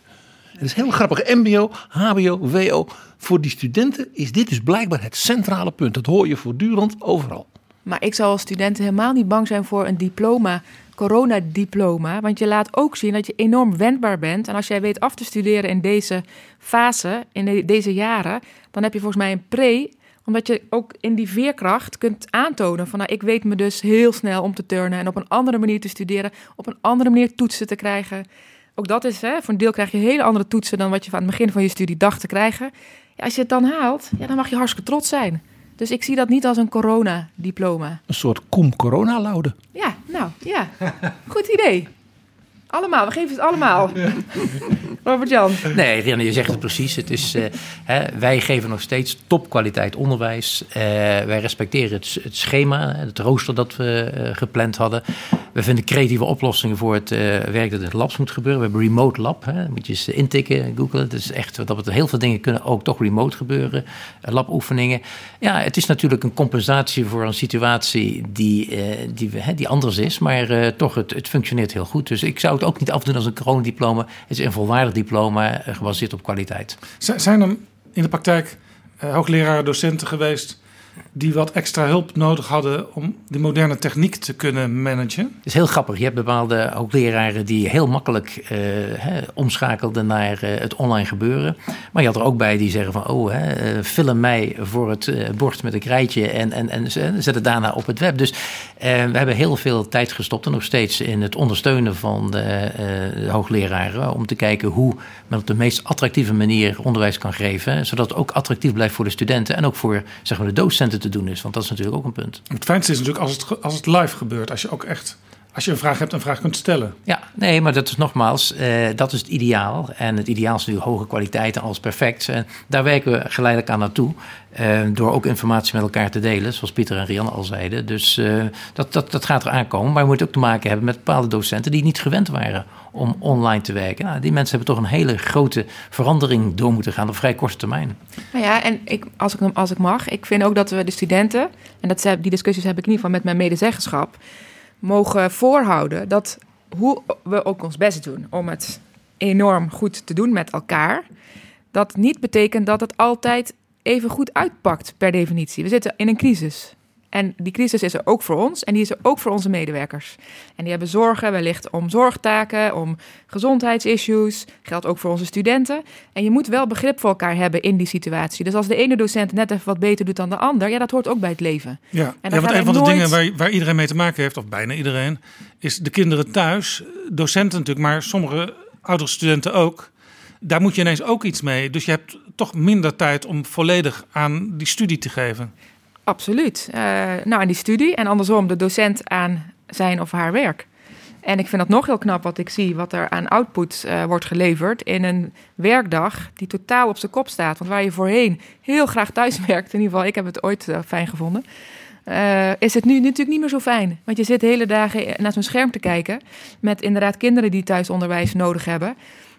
Speaker 6: Het is heel grappig. MBO, HBO, WO. Voor die studenten is dit dus blijkbaar het centrale punt. Dat hoor je voortdurend overal.
Speaker 1: Maar ik zou als student helemaal niet bang zijn voor een diploma, coronadiploma. Want je laat ook zien dat je enorm wendbaar bent. En als jij weet af te studeren in deze fase, in deze jaren, dan heb je volgens mij een pre omdat je ook in die veerkracht kunt aantonen van nou, ik weet me dus heel snel om te turnen en op een andere manier te studeren, op een andere manier toetsen te krijgen. Ook dat is, hè, voor een deel krijg je hele andere toetsen dan wat je aan het begin van je studie dacht te krijgen. Ja, als je het dan haalt, ja, dan mag je hartstikke trots zijn. Dus ik zie dat niet als een corona-diploma.
Speaker 6: Een soort cum corona-laude.
Speaker 1: Ja, nou, ja. Goed idee. Allemaal, we geven het allemaal. Robert-Jan.
Speaker 3: Nee, Rianne, je zegt het precies. Het is, uh, hè, wij geven nog steeds topkwaliteit onderwijs. Uh, wij respecteren het, het, schema, het rooster dat we uh, gepland hadden. We vinden creatieve oplossingen voor het werk dat in het labs moet gebeuren. We hebben Remote Lab, hè. moet je eens intikken, googlen. Het is echt, dat we heel veel dingen kunnen ook toch remote gebeuren. laboefeningen. Ja, het is natuurlijk een compensatie voor een situatie die, die, hè, die anders is. Maar toch, het, het functioneert heel goed. Dus ik zou het ook niet afdoen als een coronadiploma. Het is een volwaardig diploma eh, gebaseerd op kwaliteit.
Speaker 2: Zijn er in de praktijk uh, hoogleraren, docenten geweest die wat extra hulp nodig hadden om de moderne techniek te kunnen managen?
Speaker 3: Het is heel grappig. Je hebt bepaalde hoogleraren die heel makkelijk hè, omschakelden naar uh, het online gebeuren. Maar je had er ook bij die zeggen van, oh, hè, uh, film mij voor het bord met een krijtje en, en, en zet het daarna op het web. Dus we hebben heel veel tijd gestopt en nog steeds in het ondersteunen van de, de hoogleraren om te kijken hoe men op de meest attractieve manier onderwijs kan geven, zodat het ook attractief blijft voor de studenten en ook voor zeg maar, de docenten te doen is. Want dat is natuurlijk ook een punt.
Speaker 2: Het fijnste is natuurlijk als het, als het live gebeurt. Als je ook echt als je een vraag hebt, een vraag kunt stellen.
Speaker 3: Ja, nee, maar dat is nogmaals, uh, dat is het ideaal. En het ideaal is natuurlijk hoge kwaliteit als perfect. En daar werken we geleidelijk aan naartoe. Uh, door ook informatie met elkaar te delen, zoals Pieter en Rian al zeiden. Dus uh, dat, dat, dat gaat er aankomen. Maar je moet ook te maken hebben met bepaalde docenten die niet gewend waren om online te werken. Nou, die mensen hebben toch een hele grote verandering door moeten gaan op vrij korte termijn.
Speaker 1: Nou ja, en ik, als, ik, als ik mag, ik vind ook dat we de studenten, en dat, die discussies heb ik in ieder geval met mijn medezeggenschap mogen voorhouden dat hoe we ook ons best doen om het enorm goed te doen met elkaar, dat niet betekent dat het altijd even goed uitpakt per definitie. We zitten in een crisis. En die crisis is er ook voor ons en die is er ook voor onze medewerkers. En die hebben zorgen wellicht om zorgtaken, om gezondheidsissues. Geldt ook voor onze studenten. En je moet wel begrip voor elkaar hebben in die situatie. Dus als de ene docent net even wat beter doet dan de ander, ja, dat hoort ook bij het leven.
Speaker 2: Ja, en ja want een van de dingen waar, waar iedereen mee te maken heeft, of bijna iedereen, is de kinderen thuis. Docenten natuurlijk, maar sommige oudere studenten ook. Daar moet je ineens ook iets mee. Dus je hebt toch minder tijd om volledig aan die studie te geven.
Speaker 1: Absoluut. Uh, nou, aan die studie en andersom de docent aan zijn of haar werk. En ik vind dat nog heel knap wat ik zie, wat er aan output uh, wordt geleverd in een werkdag die totaal op zijn kop staat. Want waar je voorheen heel graag thuis werkt, in ieder geval, ik heb het ooit uh, fijn gevonden, uh, is het nu natuurlijk niet meer zo fijn. Want je zit de hele dagen naar zo'n scherm te kijken met inderdaad kinderen die thuisonderwijs nodig hebben.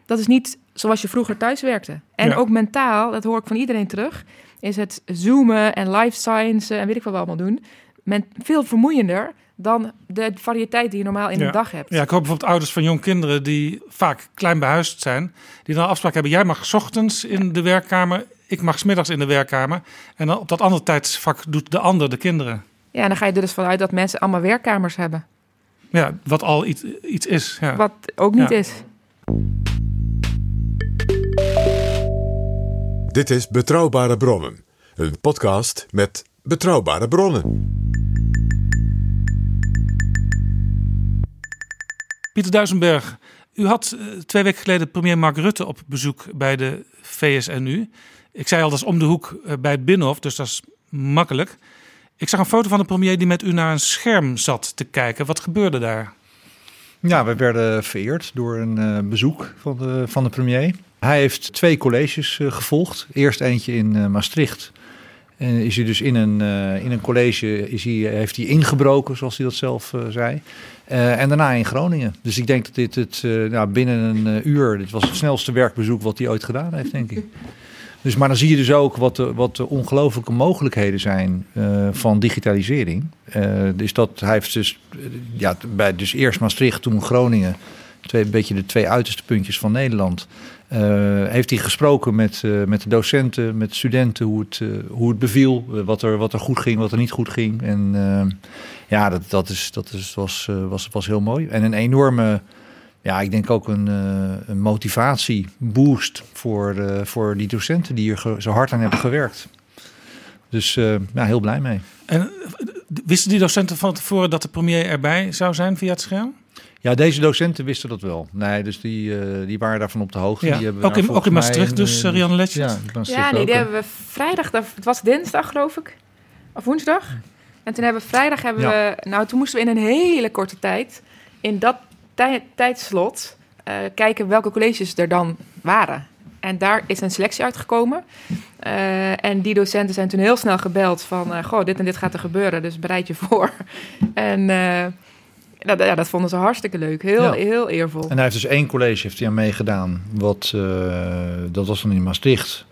Speaker 1: Dat is niet zoals je vroeger thuis werkte. En ja. ook mentaal, dat hoor ik van iedereen terug is het zoomen en life science en weet ik wat we allemaal doen, men, veel vermoeiender dan de variëteit die je normaal in
Speaker 2: ja.
Speaker 1: de dag hebt.
Speaker 2: Ja, ik hoop bijvoorbeeld ouders van jong kinderen die vaak klein behuisd zijn, die dan afspraak hebben: jij mag 's ochtends in de werkkamer, ik mag 's middags in de werkkamer. En dan op dat andere tijdsvak doet de ander de kinderen.
Speaker 1: Ja, en dan ga je er dus vanuit dat mensen allemaal werkkamers hebben.
Speaker 2: Ja, wat al iets, iets is. Ja.
Speaker 1: Wat ook niet ja. is.
Speaker 4: Dit is Betrouwbare Bronnen, een podcast met betrouwbare bronnen.
Speaker 2: Pieter Duisenberg, u had uh, twee weken geleden premier Mark Rutte op bezoek bij de VSNU. Ik zei al, dat is om de hoek uh, bij het Binnenhof, dus dat is makkelijk. Ik zag een foto van de premier die met u naar een scherm zat te kijken. Wat gebeurde daar?
Speaker 5: Ja, we werden vereerd door een uh, bezoek van de, van de premier. Hij heeft twee colleges uh, gevolgd. Eerst eentje in uh, Maastricht. En is hij dus in een, uh, in een college is hij, heeft hij ingebroken, zoals hij dat zelf zei. en daarna in Groningen. Dus ik denk dat dit het nou, binnen een uur, dit was het snelste werkbezoek wat hij ooit gedaan heeft, denk ik. Dus, maar dan zie je dus ook wat de, wat de ongelooflijke mogelijkheden zijn van digitalisering. Dus dat hij heeft dus, ja, bij dus eerst Maastricht, toen Groningen, twee, een beetje de twee uiterste puntjes van Nederland. Uh, heeft hij gesproken met, met de docenten, met studenten, hoe het, hoe het beviel, wat er, wat er goed ging, wat er niet goed ging. En ja, dat, dat, is, dat is, was, was, was heel mooi. En een enorme ja, ik denk ook een, uh, een motivatieboost voor, voor die docenten die hier zo hard aan hebben gewerkt. Dus ja, heel blij mee.
Speaker 2: En wisten die docenten van tevoren dat de premier erbij zou zijn via het scherm?
Speaker 5: Ja, deze docenten wisten dat wel. Nee, dus die, die waren daarvan op de hoogte.
Speaker 2: Ja.
Speaker 5: Die hebben
Speaker 2: ook, in, ook in Maastricht dus, uh, Rianne Letjes?
Speaker 1: Ja, ja nee, die hebben we vrijdag, het was dinsdag geloof ik, of woensdag. En toen hebben we vrijdag, hebben ja. we, nou toen moesten we in een hele korte tijd in dat tijdslot uh, kijken welke colleges er dan waren. En daar is een selectie uitgekomen. Uh, en die docenten zijn toen heel snel gebeld van... Uh, goh, dit en dit gaat er gebeuren, dus bereid je voor. en dat, ja, dat vonden ze hartstikke leuk. Heel, ja. heel eervol.
Speaker 5: En hij heeft dus één college heeft hij aan meegedaan. Wat, dat was dan in Maastricht.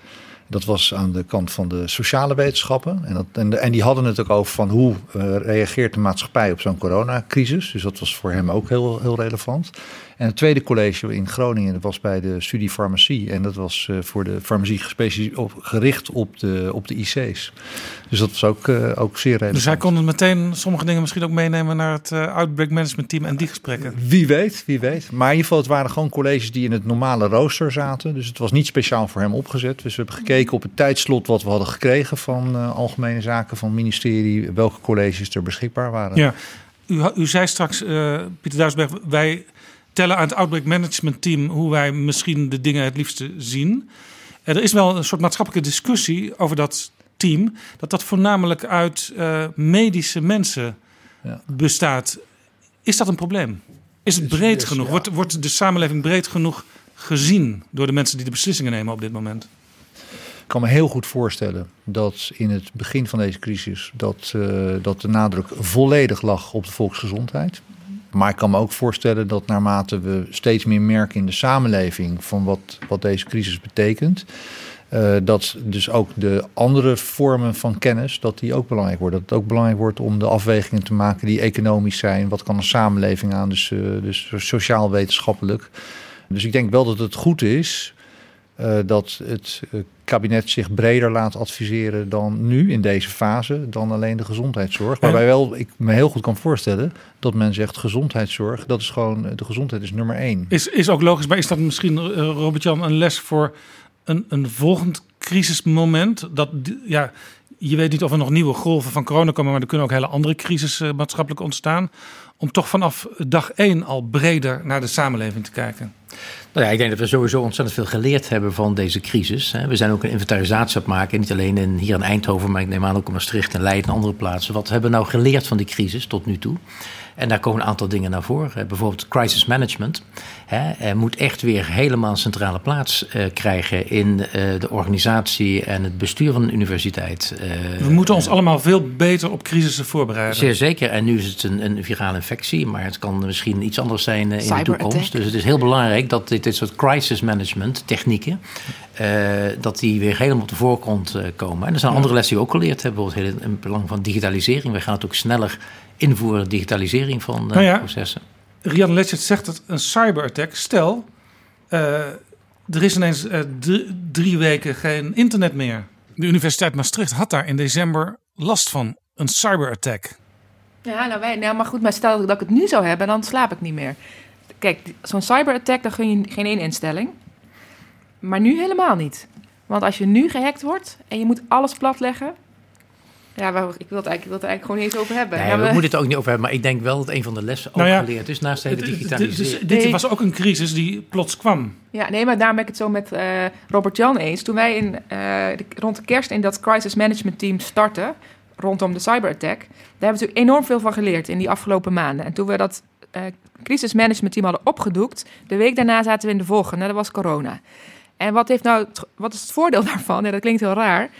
Speaker 5: Dat was aan de kant van de sociale wetenschappen. En, dat, en, de, en die hadden het ook over van hoe uh, reageert de maatschappij op zo'n coronacrisis. Dus dat was voor hem ook heel, heel relevant. En het tweede college in Groningen dat was bij de studie farmacie. En dat was uh, voor de farmacie gericht op de, op de IC's. Dus dat was ook, uh, ook zeer relevant.
Speaker 2: Dus hij kon meteen sommige dingen misschien ook meenemen naar het Outbreak Management Team en die gesprekken?
Speaker 5: Wie weet, wie weet. Maar in ieder geval, het waren gewoon colleges die in het normale rooster zaten. Dus het was niet speciaal voor hem opgezet. Dus we hebben gekeken op het tijdslot wat we hadden gekregen van Algemene Zaken, van het ministerie, welke colleges er beschikbaar waren.
Speaker 2: Ja, u, u zei straks, Pieter Duisberg, wij tellen aan het Outbreak Management Team hoe wij misschien de dingen het liefste zien. Er is wel een soort maatschappelijke discussie over dat team, dat dat voornamelijk uit uh, medische mensen ja. bestaat. Is dat een probleem? Is het breed genoeg? Ja. Wordt, wordt de samenleving breed genoeg gezien door de mensen die de beslissingen nemen op dit moment?
Speaker 5: Ik kan me heel goed voorstellen dat in het begin van deze crisis dat, uh, dat de nadruk volledig lag op de volksgezondheid. Maar ik kan me ook voorstellen dat naarmate we steeds meer merken in de samenleving van wat, wat deze crisis betekent, uh, dat dus ook de andere vormen van kennis, dat die ook belangrijk worden. Dat het ook belangrijk wordt om de afwegingen te maken die economisch zijn. Wat kan een samenleving aan, dus, uh, dus sociaal-wetenschappelijk. Dus ik denk wel dat het goed is uh, dat het kabinet zich breder laat adviseren dan nu in deze fase, dan alleen de gezondheidszorg. Waarbij wel ik me heel goed kan voorstellen dat men zegt gezondheidszorg, dat is gewoon, de gezondheid is nummer één.
Speaker 2: Is, is ook logisch, maar is dat misschien, uh, Robert-Jan, een les voor een, een volgend crisismoment? Dat, ja, je weet niet of er nog nieuwe golven van corona komen, maar er kunnen ook hele andere crisis maatschappelijk ontstaan. Om toch vanaf dag één al breder naar de samenleving te kijken.
Speaker 3: Nou ja, ik denk dat we sowieso ontzettend veel geleerd hebben van deze crisis. We zijn ook een inventarisatie aan het maken, niet alleen in, hier in Eindhoven, maar ik neem aan ook in Maastricht en Leiden en andere plaatsen. Wat hebben we nou geleerd van die crisis tot nu toe? En daar komen een aantal dingen naar voren. Bijvoorbeeld crisis management. Hè, moet echt weer helemaal een centrale plaats uh, krijgen in uh, de organisatie en het bestuur van een universiteit.
Speaker 2: Uh, we moeten ons allemaal veel beter op crisissen voorbereiden.
Speaker 3: Zeer zeker. En nu is het een, een virale infectie, maar het kan misschien iets anders zijn in de toekomst. Dus het is heel belangrijk dat dit, dit soort crisis management technieken, dat die weer helemaal op de voorgrond komen. En er zijn andere lessen die we ook geleerd hebben, bijvoorbeeld in het belang van digitalisering. We gaan het ook sneller invoeren, digitalisering van uh, nou ja, processen.
Speaker 2: Rian Letchert zegt dat een cyberattack, stel, uh, er is ineens uh, drie weken geen internet meer. De Universiteit Maastricht had daar in december last van, een cyberattack.
Speaker 1: Ja, nou, wij, nou maar goed, maar stel dat ik het nu zou hebben, dan slaap ik niet meer. Kijk, zo'n cyberattack, dan gun je geen één instelling. Maar nu helemaal niet. Want als je nu gehackt wordt en je moet alles platleggen, ja, maar ik wil het eigenlijk, ik wil het eigenlijk gewoon niet eens over hebben.
Speaker 3: Nee,
Speaker 1: ja,
Speaker 3: we, we moeten het ook niet over hebben. Maar ik denk wel dat een van de lessen ook nou ja, geleerd is naast de hele digitalisering.
Speaker 2: Dus, dit was ook een crisis die plots kwam.
Speaker 1: Ja, nee, maar daarom ben ik het zo met uh, Robert Jan eens. Toen wij in, uh, de, rond de kerst in dat crisis management team startten, rondom de cyberattack, daar hebben we natuurlijk enorm veel van geleerd in die afgelopen maanden. En toen we dat uh, crisis management team hadden opgedoekt, de week daarna zaten we in de volgende, dat was corona. En wat, heeft nou, wat is het voordeel daarvan? Ja, dat klinkt heel raar.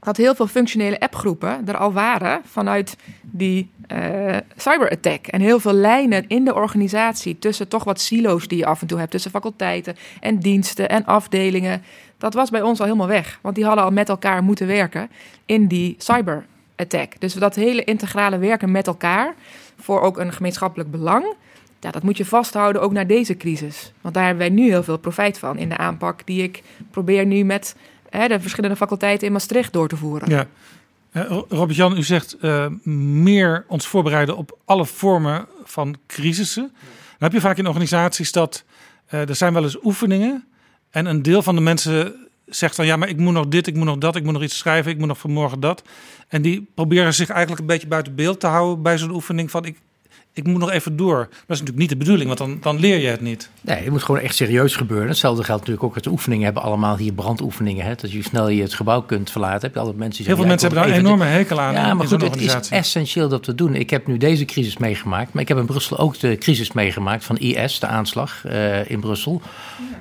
Speaker 1: Dat heel veel functionele appgroepen er al waren vanuit die eh, cyberattack. En heel veel lijnen in de organisatie tussen toch wat silo's die je af en toe hebt. Tussen faculteiten en diensten en afdelingen. Dat was bij ons al helemaal weg. Want die hadden al met elkaar moeten werken in die cyberattack. Dus dat hele integrale werken met elkaar voor ook een gemeenschappelijk belang. Ja, dat moet je vasthouden ook naar deze crisis. Want daar hebben wij nu heel veel profijt van in de aanpak die ik probeer nu met de verschillende faculteiten in Maastricht door te voeren.
Speaker 2: Ja. Eh, Robert-Jan, u zegt eh, meer ons voorbereiden op alle vormen van crisissen. Dan heb je vaak in organisaties dat eh, er zijn wel eens oefeningen. En een deel van de mensen zegt dan ja, maar ik moet nog dit, ik moet nog dat, ik moet nog iets schrijven, ik moet nog vanmorgen dat. En die proberen zich eigenlijk een beetje buiten beeld te houden bij zo'n oefening van ik, ik moet nog even door. Dat is natuurlijk niet de bedoeling, want dan, dan leer je het niet.
Speaker 3: Nee, het moet gewoon echt serieus gebeuren. Hetzelfde geldt natuurlijk ook met de oefeningen. hebben allemaal hier brandoefeningen. Hè? Dat je snel je het gebouw kunt verlaten. Heb je altijd mensen die
Speaker 2: Heel veel mensen hebben daar een enorme hekel aan
Speaker 3: Ja, maar goed, het is essentieel dat we doen. Ik heb nu deze crisis meegemaakt. Maar ik heb in Brussel ook de crisis meegemaakt van IS, de aanslag eh, in Brussel.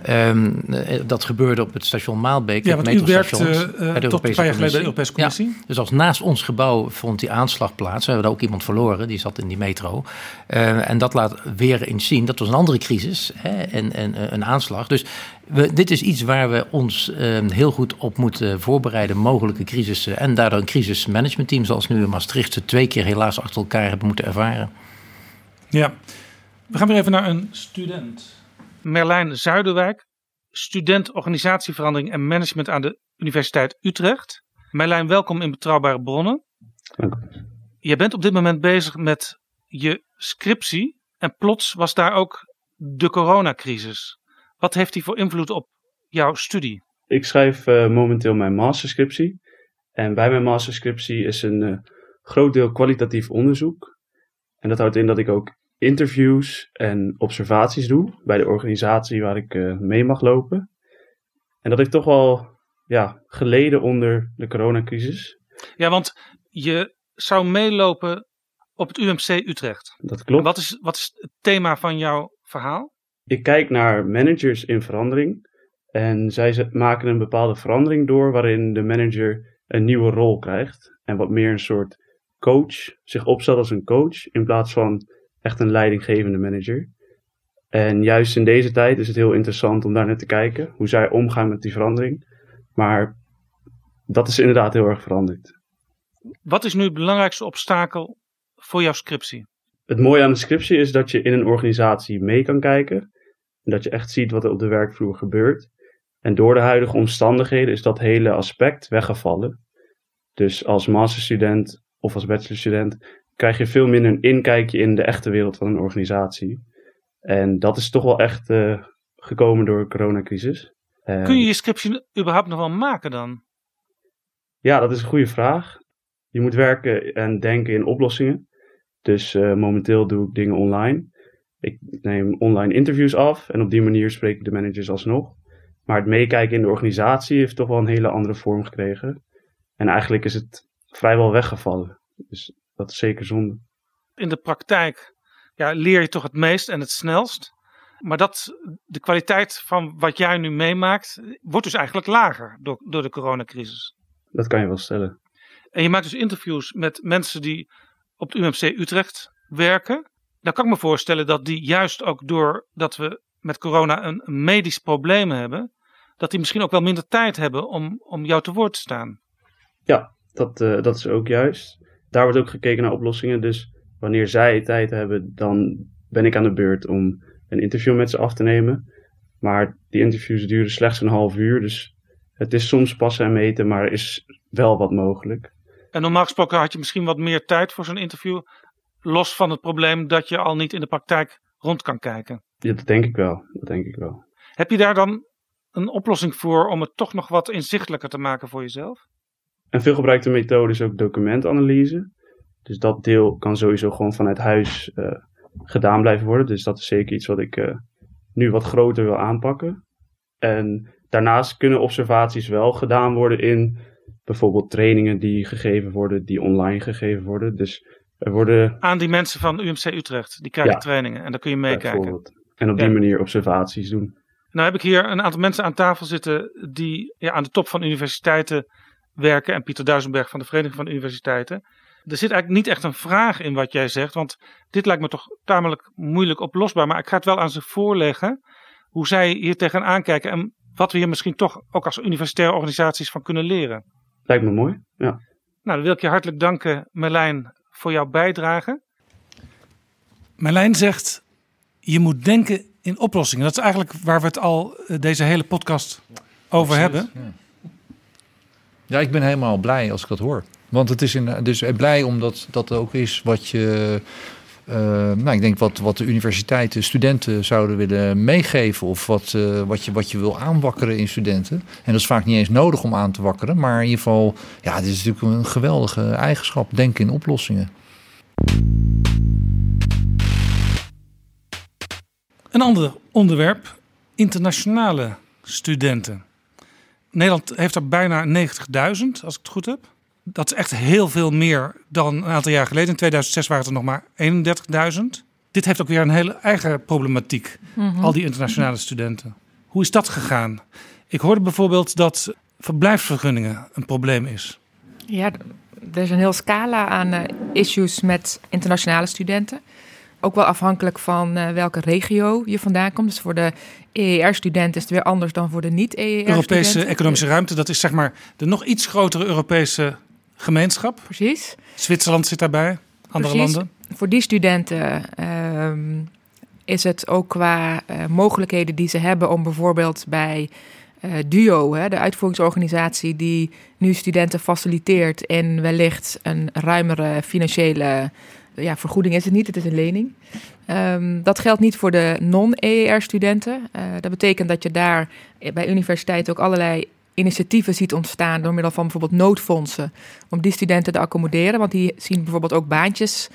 Speaker 3: Ehm, eh, dat gebeurde op het station Maalbeek.
Speaker 2: Ja,
Speaker 3: het
Speaker 2: want u
Speaker 3: metrostation,
Speaker 2: werkte, eh,
Speaker 3: bij de
Speaker 2: tot een paar jaar geleden bij de. Europese Commissie.
Speaker 3: Ja, dus als naast ons gebouw vond die aanslag plaats. We hebben daar ook iemand verloren, die zat in die metro. Eh, en dat laat weer eens zien, dat was een andere crisis hè, en, en eh, een aanslag. Dus we, dit is iets waar we ons eh, heel goed op moeten voorbereiden, mogelijke crisissen. En daardoor een crisismanagementteam zoals nu in Maastricht ze twee keer helaas achter elkaar hebben moeten ervaren.
Speaker 2: Ja, we gaan weer even naar een student. Merlijn Zuiderwijk, student organisatieverandering en management aan de Universiteit Utrecht. Merlijn, welkom in Betrouwbare Bronnen. Je bent op dit moment bezig met je scriptie en plots was daar ook de coronacrisis. Wat heeft die voor invloed op jouw studie?
Speaker 8: Ik schrijf eh, momenteel mijn masterscriptie. En bij mijn masterscriptie is een eh, groot deel kwalitatief onderzoek. En dat houdt in dat ik ook interviews en observaties doe bij de organisatie waar ik eh, mee mag lopen. En dat heeft toch wel ja, geleden onder de coronacrisis.
Speaker 2: Ja, want je zou meelopen op het UMC Utrecht.
Speaker 8: Dat klopt.
Speaker 2: Wat is, wat is het thema van jouw verhaal?
Speaker 8: Ik kijk naar managers in verandering. En zij maken een bepaalde verandering door waarin de manager een nieuwe rol krijgt. En wat meer een soort coach, zich opstelt als een coach in plaats van echt een leidinggevende manager. En juist in deze tijd is het heel interessant om daar naar te kijken, hoe zij omgaan met die verandering. Maar dat is inderdaad heel erg veranderd.
Speaker 2: Wat is nu het belangrijkste obstakel voor jouw scriptie?
Speaker 8: Het mooie aan de scriptie is dat je in een organisatie mee kan kijken. En dat je echt ziet wat er op de werkvloer gebeurt. En door de huidige omstandigheden is dat hele aspect weggevallen. Dus als masterstudent of als bachelorstudent krijg je veel minder een inkijkje in de echte wereld van een organisatie. En dat is toch wel echt eh, gekomen door de coronacrisis.
Speaker 2: Kun je je scriptie überhaupt nog wel maken dan?
Speaker 8: Ja, dat is een goede vraag. Je moet werken en denken in oplossingen. Dus eh, momenteel doe ik dingen online. Ik neem online interviews af en op die manier spreek ik de managers alsnog. Maar het meekijken in de organisatie heeft toch wel een hele andere vorm gekregen. En eigenlijk is het vrijwel weggevallen. Dus dat is zeker zonde.
Speaker 2: In de praktijk ja, leer je toch het meest en het snelst. Maar dat, de kwaliteit van wat jij nu meemaakt, wordt dus eigenlijk lager door, door de coronacrisis.
Speaker 8: Dat kan je wel stellen.
Speaker 2: En je maakt dus interviews met mensen die op het UMC Utrecht werken. Dan kan ik me voorstellen dat die juist ook doordat we met corona een een medisch probleem hebben, dat die misschien ook wel minder tijd hebben om, om jou te woord te staan.
Speaker 8: Ja, dat, eh, dat is ook juist. Daar wordt ook gekeken naar oplossingen. Dus wanneer zij tijd hebben, dan ben ik aan de beurt om een interview met ze af te nemen. Maar die interviews duren slechts een half uur. Dus het is soms passen en meten, maar er is wel wat mogelijk.
Speaker 2: En normaal gesproken had je misschien wat meer tijd voor zo'n interview, los van het probleem dat je al niet in de praktijk rond kan kijken.
Speaker 8: Ja, dat denk ik wel. Dat denk ik wel.
Speaker 2: Heb je daar dan een oplossing voor om het toch nog wat inzichtelijker te maken voor jezelf?
Speaker 8: Een veelgebruikte methode is ook documentanalyse. Dus dat deel kan sowieso gewoon vanuit huis eh, gedaan blijven worden. Dus dat is zeker iets wat ik eh, nu wat groter wil aanpakken. En daarnaast kunnen observaties wel gedaan worden in bijvoorbeeld trainingen die gegeven worden, die online gegeven worden. Dus er worden
Speaker 2: Aan die mensen van UMC Utrecht, die krijgen
Speaker 8: Ja.
Speaker 2: trainingen en daar kun je meekijken.
Speaker 8: En op die
Speaker 2: Ja.
Speaker 8: manier observaties doen.
Speaker 2: Nou heb ik hier een aantal mensen aan tafel zitten die ja, aan de top van universiteiten werken. En Pieter Duisenberg van de Vereniging van Universiteiten. Er zit eigenlijk niet echt een vraag in wat jij zegt, want dit lijkt me toch tamelijk moeilijk oplosbaar. Maar ik ga het wel aan ze voorleggen hoe zij hier tegenaan kijken en wat we hier misschien toch ook als universitaire organisaties van kunnen leren.
Speaker 8: Lijkt me mooi, ja.
Speaker 2: Nou, dan wil ik je hartelijk danken, Merlijn, voor jouw bijdrage. Merlijn zegt, je moet denken in oplossingen. Dat is eigenlijk waar we het al eh, deze hele podcast over hebben.
Speaker 5: Ja. ja, ik ben helemaal blij als ik dat hoor. Want het is in, dus blij omdat dat ook is wat je. Uh, nou, ik denk wat, wat de universiteiten studenten zouden willen meegeven. Of wat, uh, wat, je, wat je wil aanwakkeren in studenten. En dat is vaak niet eens nodig om aan te wakkeren. Maar in ieder geval, ja, dit is natuurlijk een geweldige eigenschap. Denken in oplossingen.
Speaker 2: Een ander onderwerp: internationale studenten. Nederland heeft er bijna 90.000, als ik het goed heb. Dat is echt heel veel meer dan een aantal jaar geleden. In 2006 waren het er nog maar 31.000. Dit heeft ook weer een hele eigen problematiek.
Speaker 1: Mhm.
Speaker 2: Al die internationale studenten. Hoe is dat gegaan? Ik hoorde bijvoorbeeld dat verblijfsvergunningen een probleem is.
Speaker 1: Ja, er is een heel scala aan uh, issues met internationale studenten. Ook wel afhankelijk van uh, welke regio je vandaan komt. Dus voor de EER-student is het weer anders dan voor de niet-EER-studenten.
Speaker 2: Europese economische ruimte, dat is zeg maar de nog iets grotere Europese gemeenschap.
Speaker 1: Precies.
Speaker 2: Zwitserland zit daarbij, andere
Speaker 1: Precies.
Speaker 2: landen.
Speaker 1: Voor die studenten uh, is het ook qua uh, mogelijkheden die ze hebben om bijvoorbeeld bij uh, DUO, hè, de uitvoeringsorganisatie die nu studenten faciliteert en wellicht een ruimere financiële ja, vergoeding is het niet, het is een lening. Um, dat geldt niet voor de non-EER-studenten. Uh, dat betekent dat je daar bij universiteiten ook allerlei initiatieven ziet ontstaan door middel van bijvoorbeeld noodfondsen om die studenten te accommoderen. Want die zien bijvoorbeeld ook baantjes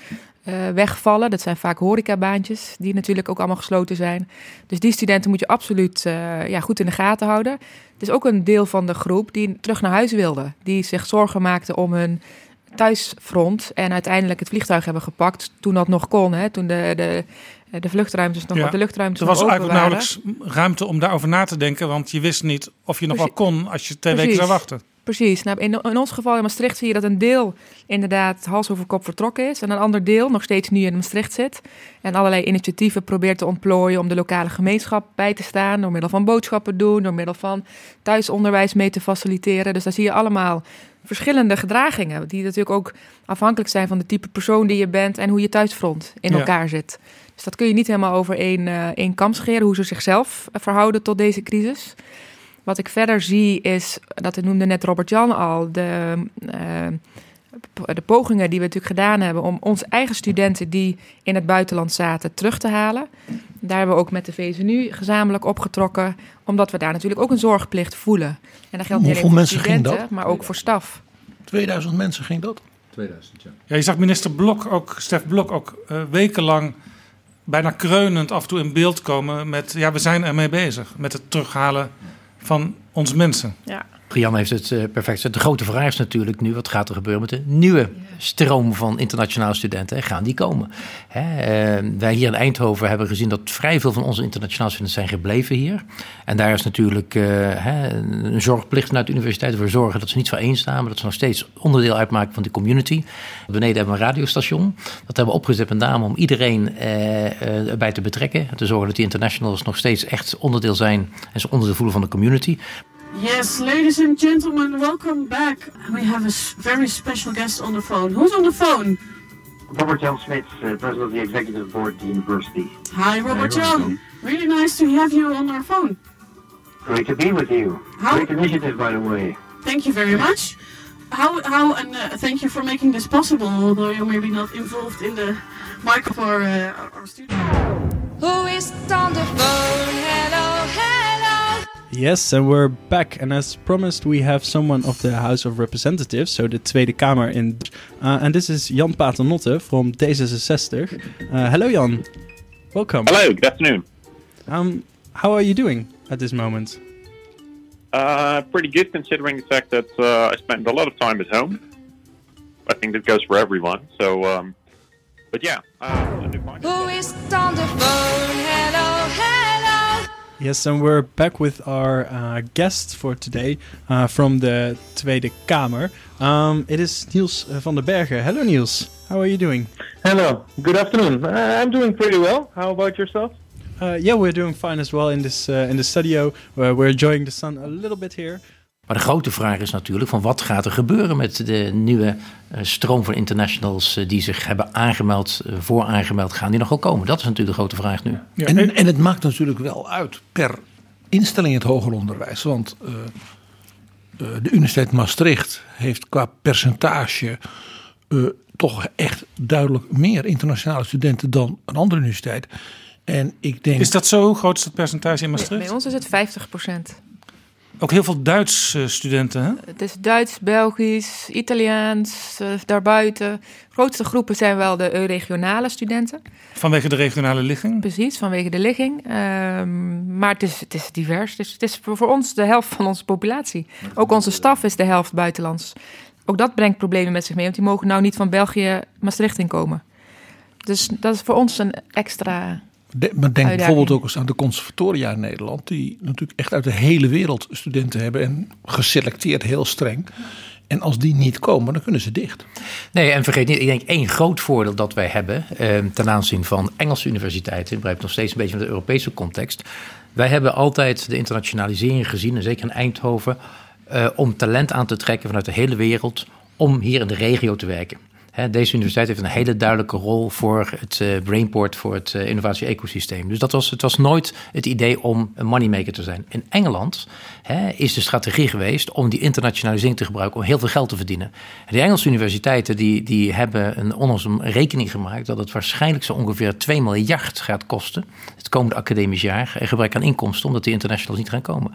Speaker 1: uh, wegvallen. Dat zijn vaak horecabaantjes die natuurlijk ook allemaal gesloten zijn. Dus die studenten moet je absoluut uh, ja, goed in de gaten houden. Het is ook een deel van de groep die terug naar huis wilde. Die zich zorgen maakte om hun thuisfront en uiteindelijk het vliegtuig hebben gepakt toen dat nog kon. Hè, toen de, de, de vluchtruimtes nog,
Speaker 2: Ja.
Speaker 1: de luchtruimtes
Speaker 2: Er was eigenlijk
Speaker 1: waren.
Speaker 2: nauwelijks ruimte om daarover na te denken, want je wist niet of je nog wel kon als je twee
Speaker 1: Precies.
Speaker 2: weken zou wachten.
Speaker 1: Precies. Nou, in, in ons geval in Maastricht zie je dat een deel inderdaad hals over kop vertrokken is. En een ander deel nog steeds nu in Maastricht zit. En allerlei initiatieven probeert te ontplooien om de lokale gemeenschap bij te staan. Door middel van boodschappen doen, door middel van thuisonderwijs mee te faciliteren. Dus daar zie je allemaal verschillende gedragingen. Die natuurlijk ook afhankelijk zijn van de type persoon die je bent en hoe je thuisfront in
Speaker 9: Ja.
Speaker 1: elkaar zit. Dus dat kun je niet helemaal over één, eh, één kam scheren, hoe ze zichzelf eh, verhouden tot deze crisis. Wat ik verder zie is, dat noemde net Robert-Jan al, de, eh, de pogingen die we natuurlijk gedaan hebben om onze eigen studenten die in het buitenland zaten terug te halen. Daar hebben we ook met de VSNU gezamenlijk opgetrokken, omdat we daar natuurlijk ook een zorgplicht voelen. En dat geldt niet alleen voor
Speaker 6: mensen ging
Speaker 1: studenten,
Speaker 6: dat?
Speaker 1: maar ook voor staf.
Speaker 6: 2000 mensen ging dat?
Speaker 5: 2000, ja.
Speaker 2: Ja, je zag minister Blok ook, Stef Blok ook eh, wekenlang bijna kreunend af en toe in beeld komen met, ja, we zijn ermee bezig met het terughalen van onze mensen.
Speaker 1: Ja.
Speaker 3: Jan heeft het eh, perfect. De grote vraag is natuurlijk nu, wat gaat er gebeuren met de nieuwe stroom van internationale studenten? Gaan die komen? Hè, eh, wij hier in Eindhoven hebben gezien dat vrij veel van onze internationale studenten zijn gebleven hier. En daar is natuurlijk eh, hè, een zorgplicht vanuit de universiteit ervoor zorgen dat ze niet voor één staan, maar dat ze nog steeds onderdeel uitmaken van die community. Beneden hebben we een radiostation. Dat hebben we opgezet met name om iedereen eh, eh, erbij te betrekken. En te zorgen dat die internationals nog steeds echt onderdeel zijn en ze onderdeel voelen van de community.
Speaker 9: Yes, ladies and gentlemen, welcome back. We have a very special guest on the phone. Who's on the phone?
Speaker 10: Robert Jan Smits, uh, president of the executive board at the university.
Speaker 9: Hi, Robert Jan. Really nice to have you on our phone.
Speaker 10: Great to be with you. How? Great initiative, by the way.
Speaker 9: Thank you very much. How, how, and uh, thank you for making this possible, although you're maybe not involved in the mic for uh, our studio.
Speaker 11: Who is on the phone? Hello, hello.
Speaker 12: Yes, and we're back. And as promised, we have someone of the House of Representatives, so the Tweede Kamer in. Uh, and this is Jan Paternotte from D66. Uh, hello, Jan. Welcome.
Speaker 13: Hello, good afternoon.
Speaker 12: Um, how are you doing at this moment?
Speaker 13: Uh, pretty good considering the fact that uh, I spend a lot of time at home. I think that goes for everyone. So, um, but yeah, uh, I do fine.
Speaker 11: Who is on the phone? Hello, hello.
Speaker 12: Yes, and we're back with our uh, guest for today uh, from the Tweede Kamer. Um, it is Niels uh, van der Bergen. Hello, Niels. How are you doing?
Speaker 14: Hello. Good afternoon. Uh, I'm doing pretty well. How about yourself?
Speaker 12: Uh, yeah, we're doing fine as well in this uh, in the studio. Where we're enjoying the sun a little bit here.
Speaker 3: Maar de grote vraag is natuurlijk van wat gaat er gebeuren met de nieuwe uh, stroom van internationals uh, die zich hebben aangemeld, uh, voor aangemeld, gaan die nog wel komen? Dat is natuurlijk de grote vraag nu.
Speaker 6: Ja, en, en het maakt natuurlijk wel uit per instelling in het hoger onderwijs. Want de Universiteit Maastricht heeft qua percentage toch echt duidelijk meer internationale studenten dan een andere universiteit. En ik denk...
Speaker 2: Is dat zo groot is dat percentage in Maastricht?
Speaker 1: Bij ons is het 50 procent.
Speaker 2: Ook heel veel Duits uh, studenten, hè?
Speaker 1: Het is Duits, Belgisch, Italiaans, uh, daarbuiten. De grootste groepen zijn wel de regionale studenten.
Speaker 2: Vanwege de regionale ligging?
Speaker 1: Precies, vanwege de ligging. Um, maar het is, het is divers. Dus het is voor, voor ons de helft van onze populatie. Ook onze staf is de helft buitenlands. Ook dat brengt problemen met zich mee, want die mogen nou niet van België Maastricht inkomen. Dus dat is voor ons een extra
Speaker 6: de, maar denk bijvoorbeeld ook eens aan de conservatoria in Nederland, die natuurlijk echt uit de hele wereld studenten hebben en geselecteerd heel streng. En als die niet komen, dan kunnen ze dicht.
Speaker 3: Nee, en vergeet niet, ik denk één groot voordeel dat wij hebben eh, ten aanzien van Engelse universiteiten, ik begrijp nog steeds een beetje van de Europese context. Wij hebben altijd de internationalisering gezien, en zeker in Eindhoven, eh, om talent aan te trekken vanuit de hele wereld om hier in de regio te werken deze universiteit heeft een hele duidelijke rol voor het uh, brainport, voor het uh, innovatie-ecosysteem. Dus dat was, het was nooit het idee om een moneymaker te zijn. In Engeland is de strategie geweest om die internationalisering te gebruiken om heel veel geld te verdienen. En de Engelse universiteiten die, die hebben een, onlangs een rekening gemaakt dat het waarschijnlijk zo ongeveer 2 miljard gaat kosten het komende academisch jaar. En gebrek aan inkomsten, omdat die internationals niet gaan komen.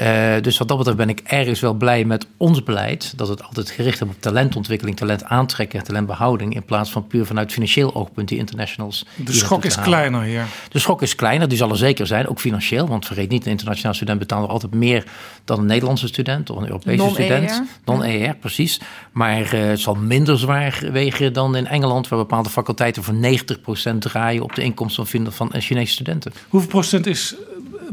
Speaker 3: Uh, dus wat dat betreft ben ik ergens wel blij met ons beleid, dat het altijd gericht is op talentontwikkeling, talent aantrekken talentbehouding in plaats van puur vanuit financieel oogpunt die internationals.
Speaker 2: De schok is kleiner hier.
Speaker 3: De schok is kleiner, die zal er zeker zijn, ook financieel. Want vergeet niet, een internationaal student betaalt altijd meer dan een Nederlandse student of een Europese student. Non-ER, precies. Maar uh, het zal minder zwaar wegen dan in Engeland, waar bepaalde faculteiten voor 90% draaien op de inkomsten van, van Chinese studenten.
Speaker 2: Hoeveel procent is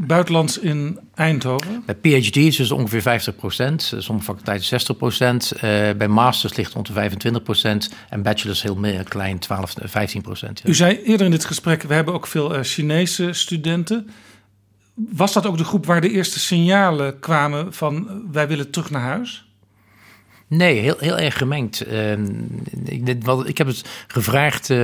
Speaker 2: buitenlands in Eindhoven?
Speaker 3: Bij PhD's is het ongeveer 50 procent, sommige faculteiten 60 procent. Uh, bij masters ligt rond de 25 procent en bachelors heel meer, klein 12, 15 procent.
Speaker 2: Ja. U zei eerder in dit gesprek, we hebben ook veel uh, Chinese studenten. Was dat ook de groep waar de eerste signalen kwamen van uh, wij willen terug naar huis?
Speaker 3: Nee, heel, heel erg gemengd. Uh, ik, ik, heb het gevraagd uh,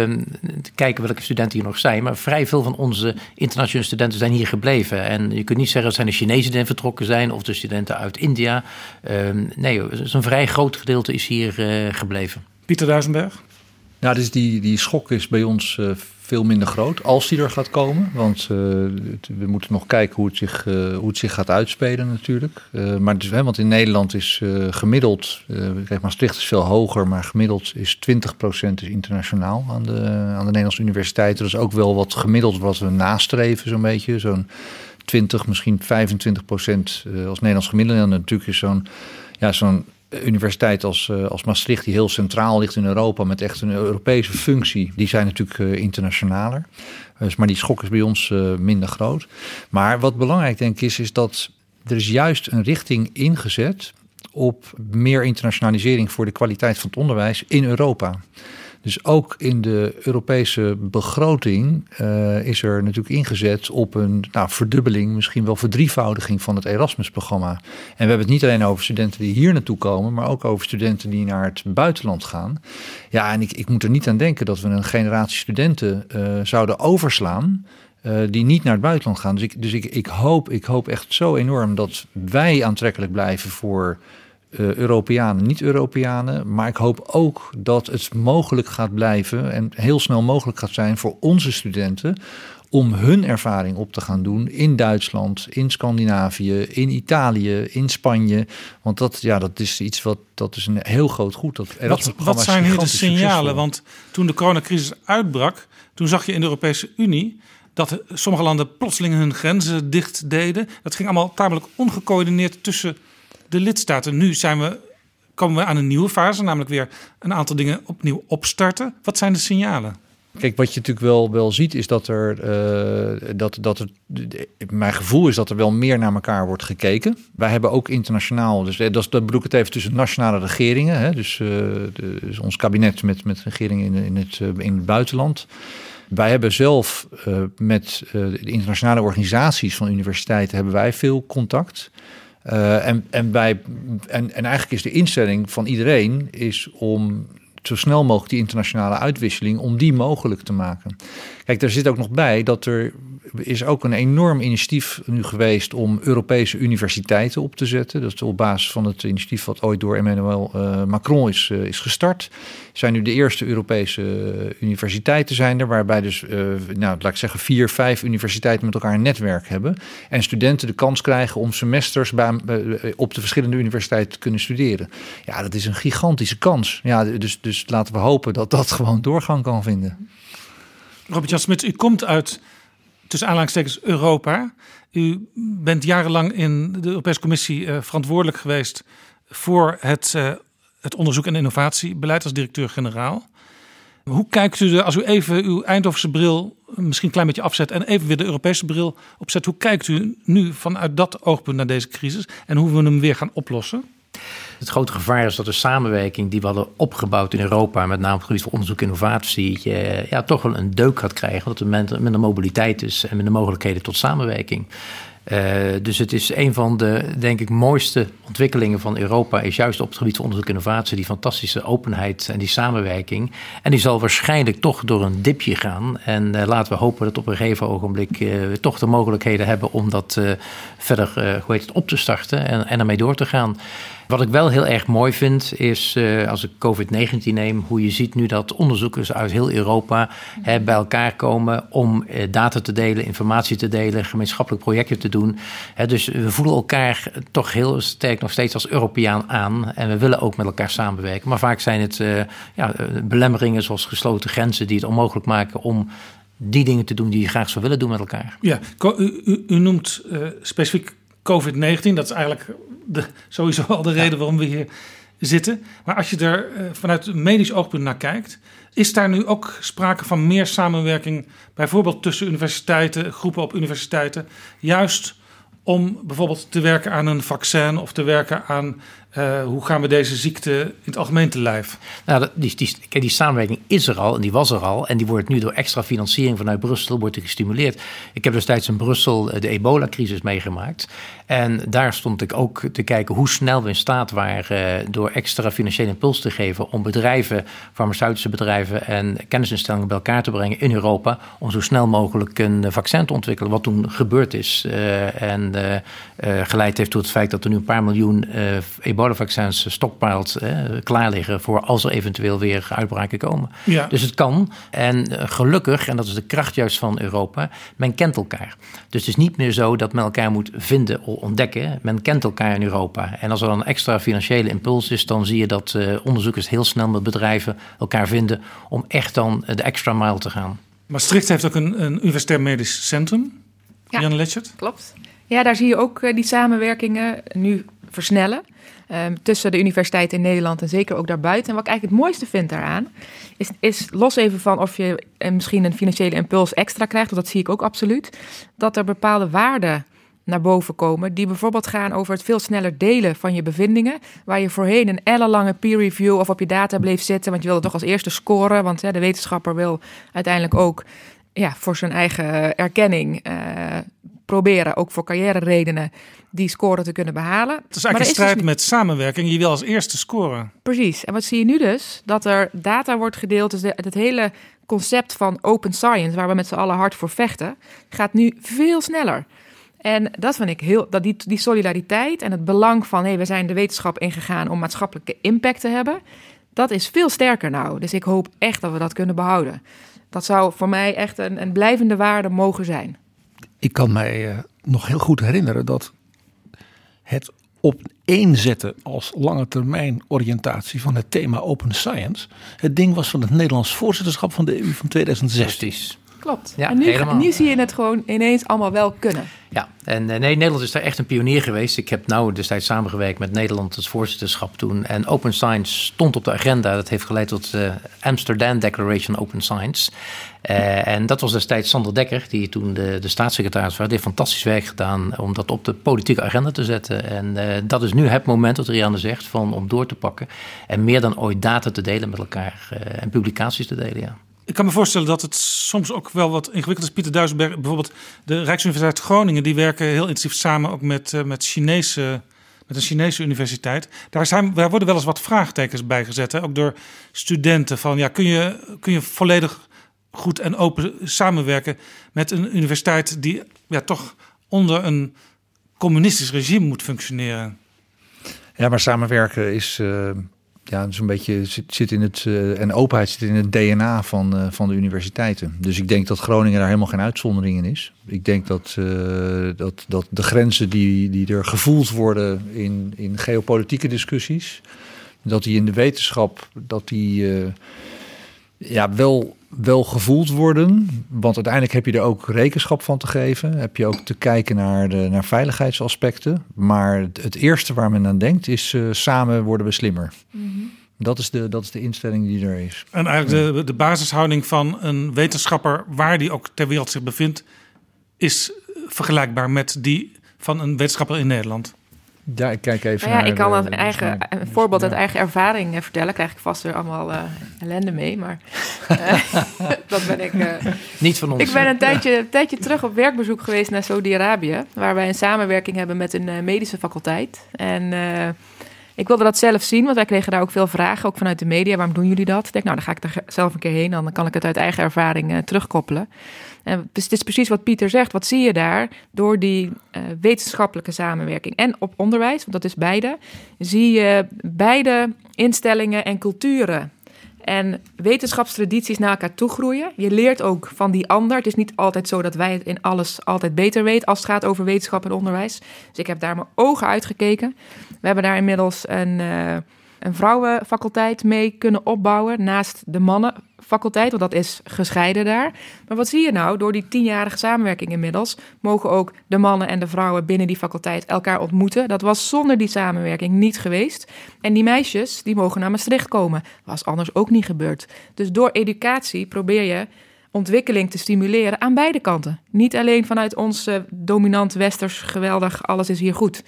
Speaker 3: te kijken welke studenten hier nog zijn. Maar vrij veel van onze internationale studenten zijn hier gebleven. En je kunt niet zeggen dat zijn de Chinezen die vertrokken zijn of de studenten uit India. Uh, nee, een vrij groot gedeelte is hier uh, gebleven.
Speaker 2: Pieter Duisenberg?
Speaker 5: Nou, dus die, die schok is bij ons uh, veel minder groot als die er gaat komen. Want uh, we moeten nog kijken hoe het zich, uh, hoe het zich gaat uitspelen natuurlijk. maar dus, hè, want in Nederland is gemiddeld, kijk Maastricht is veel hoger, maar gemiddeld is 20% is internationaal aan de, aan de Nederlandse universiteiten. Dat is ook wel wat gemiddeld wat we nastreven zo'n beetje. Zo'n 20, misschien 25 procent als Nederlands gemiddelde. En natuurlijk is zo'n ja, zo'n universiteit als, als Maastricht, die heel centraal ligt in Europa met echt een Europese functie, die zijn natuurlijk uh, internationaler. Dus, maar die schok is bij ons uh, minder groot. Maar wat belangrijk denk ik is, is dat er is juist een richting ingezet op meer internationalisering voor de kwaliteit van het onderwijs in Europa. Dus ook in de Europese begroting uh, is er natuurlijk ingezet op een nou, verdubbeling, misschien wel verdrievoudiging van het Erasmus-programma. En we hebben het niet alleen over studenten die hier naartoe komen, maar ook over studenten die naar het buitenland gaan. Ja, en ik, ik moet er niet aan denken dat we een generatie studenten uh, zouden overslaan. Uh, die niet naar het buitenland gaan. Dus, ik, dus ik, ik, hoop, ik hoop echt zo enorm dat wij aantrekkelijk blijven voor Europeanen, niet-Europeanen. Maar ik hoop ook dat het mogelijk gaat blijven en heel snel mogelijk gaat zijn voor onze studenten om hun ervaring op te gaan doen in Duitsland, in Scandinavië, in Italië, in Spanje. Want dat, ja, dat is iets wat dat is een heel groot goed. Dat
Speaker 2: wat, wat zijn hier de signalen? Want toen de coronacrisis uitbrak, toen zag je in de Europese Unie dat sommige landen plotseling hun grenzen dicht deden. Dat ging allemaal tamelijk ongecoördineerd tussen de lidstaten. Nu zijn we, komen we aan een nieuwe fase, namelijk weer een aantal dingen opnieuw opstarten. Wat zijn de signalen?
Speaker 5: Kijk, wat je natuurlijk wel, wel ziet is dat er, uh, dat, dat mijn gevoel is dat er wel meer naar elkaar wordt gekeken. Wij hebben ook internationaal, dus dat, dat bedoel ik het even tussen nationale regeringen, hè, dus, uh, de, dus ons kabinet met, met regeringen in, in, het, in het buitenland. Wij hebben zelf met de internationale organisaties van universiteiten hebben wij veel contact. Uh, en, en, bij, en, en eigenlijk is de instelling van iedereen is om zo snel mogelijk die internationale uitwisseling, om die mogelijk te maken. Kijk, daar zit ook nog bij dat er is ook een enorm initiatief nu geweest om Europese universiteiten op te zetten. Dat is op basis van het initiatief wat ooit door Emmanuel uh, Macron is, uh, is gestart. Zijn nu de eerste Europese universiteiten zijn er, waarbij dus, nou, laat ik zeggen, vier, vijf universiteiten met elkaar een netwerk hebben. En studenten de kans krijgen om semesters bij, op de verschillende universiteiten te kunnen studeren. Ja, dat is een gigantische kans. Ja, dus, dus laten we hopen dat dat gewoon doorgang kan vinden.
Speaker 2: Robert-Jan Smits, u komt uit tussen aanhalingstekens Europa. U bent jarenlang in de Europese Commissie uh, verantwoordelijk geweest voor het, uh, het onderzoek en innovatiebeleid als directeur-generaal. Hoe kijkt u er, als u even uw Eindhovense bril misschien een klein beetje afzet en even weer de Europese bril opzet, hoe kijkt u nu vanuit dat oogpunt naar deze crisis en hoe we hem weer gaan oplossen?
Speaker 3: Het grote gevaar is dat de samenwerking die we hadden opgebouwd in Europa, met name op het gebied van onderzoek en innovatie, ja, toch wel een deuk gaat krijgen. Omdat er minder mobiliteit is en minder mogelijkheden tot samenwerking. Uh, dus het is een van de, denk ik, mooiste ontwikkelingen van Europa. Is juist op het gebied van onderzoek en innovatie. Die fantastische openheid en die samenwerking. En die zal waarschijnlijk toch door een dipje gaan. En uh, laten we hopen dat op een gegeven ogenblik we toch de mogelijkheden hebben om dat verder hoe heet het, op te starten en, en ermee door te gaan. Wat ik wel heel erg mooi vind, is uh, als ik COVID-19 neem, hoe je ziet nu dat onderzoekers uit heel Europa hè, bij elkaar komen om uh, data te delen, informatie te delen, gemeenschappelijk projecten te doen. Hè, dus we voelen elkaar toch heel sterk nog steeds als Europeaan aan en we willen ook met elkaar samenwerken. Maar vaak zijn het uh, ja, belemmeringen zoals gesloten grenzen die het onmogelijk maken om die dingen te doen die je graag zou willen doen met elkaar.
Speaker 2: Ja, u, u, u noemt specifiek COVID-19. Dat is eigenlijk de, sowieso al de reden waarom we hier zitten. Maar als je er uh, vanuit medisch oogpunt naar kijkt, is daar nu ook sprake van meer samenwerking, bijvoorbeeld tussen universiteiten, groepen op universiteiten, juist om bijvoorbeeld te werken aan een vaccin of te werken aan uh, hoe gaan we deze ziekte in het algemeen te lijf?
Speaker 3: Nou, die, die, die samenwerking is er al en die was er al. En die wordt nu door extra financiering vanuit Brussel wordt gestimuleerd. Ik heb destijds in Brussel eh, de ebola-crisis meegemaakt. En daar stond ik ook te kijken hoe snel we in staat waren uh, door extra financiële impuls te geven om bedrijven, farmaceutische bedrijven en kennisinstellingen bij elkaar te brengen in Europa. Om zo snel mogelijk een vaccin te ontwikkelen, wat toen gebeurd is. En geleid heeft tot het feit dat er nu een paar miljoen ebola vaccins stockpiled eh, klaar liggen voor als er eventueel weer uitbraken komen.
Speaker 2: Ja.
Speaker 3: Dus het kan. En uh, gelukkig, en dat is de kracht juist van Europa, men kent elkaar. Dus het is niet meer zo dat men elkaar moet vinden of ontdekken. Men kent elkaar in Europa. En als er dan een extra financiële impuls is, dan zie je dat onderzoekers heel snel met bedrijven elkaar vinden om echt dan de extra mile te gaan.
Speaker 2: Maastricht heeft ook een, een universitair medisch centrum.
Speaker 1: Ja,
Speaker 2: Jan Letchert.
Speaker 1: Klopt. Ja, daar zie je ook die samenwerkingen nu versnellen. Um, tussen de universiteiten in Nederland en zeker ook daarbuiten. En wat ik eigenlijk het mooiste vind daaraan, is, is los even van of je uh, misschien een financiële impuls extra krijgt, want dat zie ik ook absoluut, dat er bepaalde waarden naar boven komen, die bijvoorbeeld gaan over het veel sneller delen van je bevindingen, waar je voorheen een ellenlange peer review of op je data bleef zitten, want je wilde toch als eerste scoren, want de wetenschapper wil uiteindelijk ook ja, voor zijn eigen erkenning uh, proberen, ook voor carrière redenen, die score te kunnen behalen.
Speaker 2: Het is eigenlijk een strijd dus met samenwerking. Je wil als eerste scoren.
Speaker 1: Precies. En wat zie je nu dus? Dat er data wordt gedeeld. Dus de, het hele concept van open science, waar we met z'n allen hard voor vechten, gaat nu veel sneller. En dat vind ik heel, dat die, die solidariteit en het belang van hé, hey, we zijn de wetenschap ingegaan om maatschappelijke impact te hebben, dat is veel sterker nou. Dus ik hoop echt dat we dat kunnen behouden. Dat zou voor mij echt een, een blijvende waarde mogen zijn.
Speaker 6: Ik kan mij uh, nog heel goed herinneren dat het opeenzetten als lange termijn oriëntatie van het thema Open Science het ding was van het Nederlands voorzitterschap van de EU van 2016.
Speaker 3: Precies.
Speaker 1: Klopt. Ja, en nu, nu, zie je het gewoon ineens allemaal wel kunnen.
Speaker 3: Ja, en nee, Nederland is daar echt een pionier geweest. Ik heb nou destijds samengewerkt met Nederland als voorzitterschap toen. En Open Science stond op de agenda. Dat heeft geleid tot de Amsterdam Declaration Open Science. Uh, en dat was destijds Sander Dekker, die toen de, de staatssecretaris was. Die heeft fantastisch werk gedaan om dat op de politieke agenda te zetten. En uh, dat is nu het moment, wat Rianne zegt, van, om door te pakken. En meer dan ooit data te delen met elkaar uh, en publicaties te delen, ja.
Speaker 2: Ik kan me voorstellen dat het soms ook wel wat ingewikkeld is. Pieter Duisenberg, bijvoorbeeld de Rijksuniversiteit Groningen, die werken heel intensief samen ook met, uh, met, Chinese, met een Chinese universiteit. Daar, zijn, daar worden wel eens wat vraagtekens bij gezet, hè? ook door studenten. Van ja, kun je, kun je volledig goed en open samenwerken met een universiteit die ja, toch onder een communistisch regime moet functioneren?
Speaker 5: Ja, maar samenwerken is. Uh ja, zo'n beetje zit, zit in het. Uh, en openheid zit in het DNA van, uh, van de universiteiten. Dus ik denk dat Groningen daar helemaal geen uitzondering in is. Ik denk dat, uh, dat, dat de grenzen die, die er gevoeld worden in, in geopolitieke discussies, dat die in de wetenschap, dat die ja, wel, wel gevoeld worden. Want uiteindelijk heb je er ook rekenschap van te geven. Heb je ook te kijken naar, de, naar veiligheidsaspecten. Maar het, eerste waar men aan denkt is uh, samen worden we slimmer. Mm -hmm. Dat is, de, dat is de instelling die er is.
Speaker 2: En eigenlijk de, de basishouding van een wetenschapper, waar die ook ter wereld zich bevindt, is vergelijkbaar met die van een wetenschapper in Nederland.
Speaker 5: Ja, ik kijk even.
Speaker 1: Nou ja,
Speaker 5: naar
Speaker 1: ik kan
Speaker 5: de,
Speaker 1: een, eigen, een voorbeeld uit eigen ervaring uh, vertellen. Krijg ik vast weer allemaal uh, ellende mee, maar uh, dat ben ik.
Speaker 3: Niet van ons.
Speaker 1: Ik ben een tijdje, een tijdje terug op werkbezoek geweest naar Saudi-Arabië, waar wij een samenwerking hebben met een medische faculteit. En ik wilde dat zelf zien, want wij kregen daar ook veel vragen, ook vanuit de media. Waarom doen jullie dat? Ik denk, nou, dan ga ik er zelf een keer heen, dan kan ik het uit eigen ervaring terugkoppelen. En het is precies wat Pieter zegt. Wat zie je daar door die uh, wetenschappelijke samenwerking en op onderwijs, want dat is beide, zie je beide instellingen en culturen en wetenschapstradities naar elkaar toe groeien. Je leert ook van die ander. Het is niet altijd zo dat wij het in alles altijd beter weten als het gaat over wetenschap en onderwijs. Dus ik heb daar mijn ogen uitgekeken. We hebben daar inmiddels een, uh, een vrouwenfaculteit mee kunnen opbouwen naast de mannenfaculteit, want dat is gescheiden daar. Maar wat zie je nou? Door die tienjarige samenwerking inmiddels mogen ook de mannen en de vrouwen binnen die faculteit elkaar ontmoeten. Dat was zonder die samenwerking niet geweest. En die meisjes die mogen naar Maastricht komen. Was anders ook niet gebeurd. Dus door educatie probeer je ontwikkeling te stimuleren aan beide kanten. Niet alleen vanuit ons dominant westers geweldig, alles is hier goed.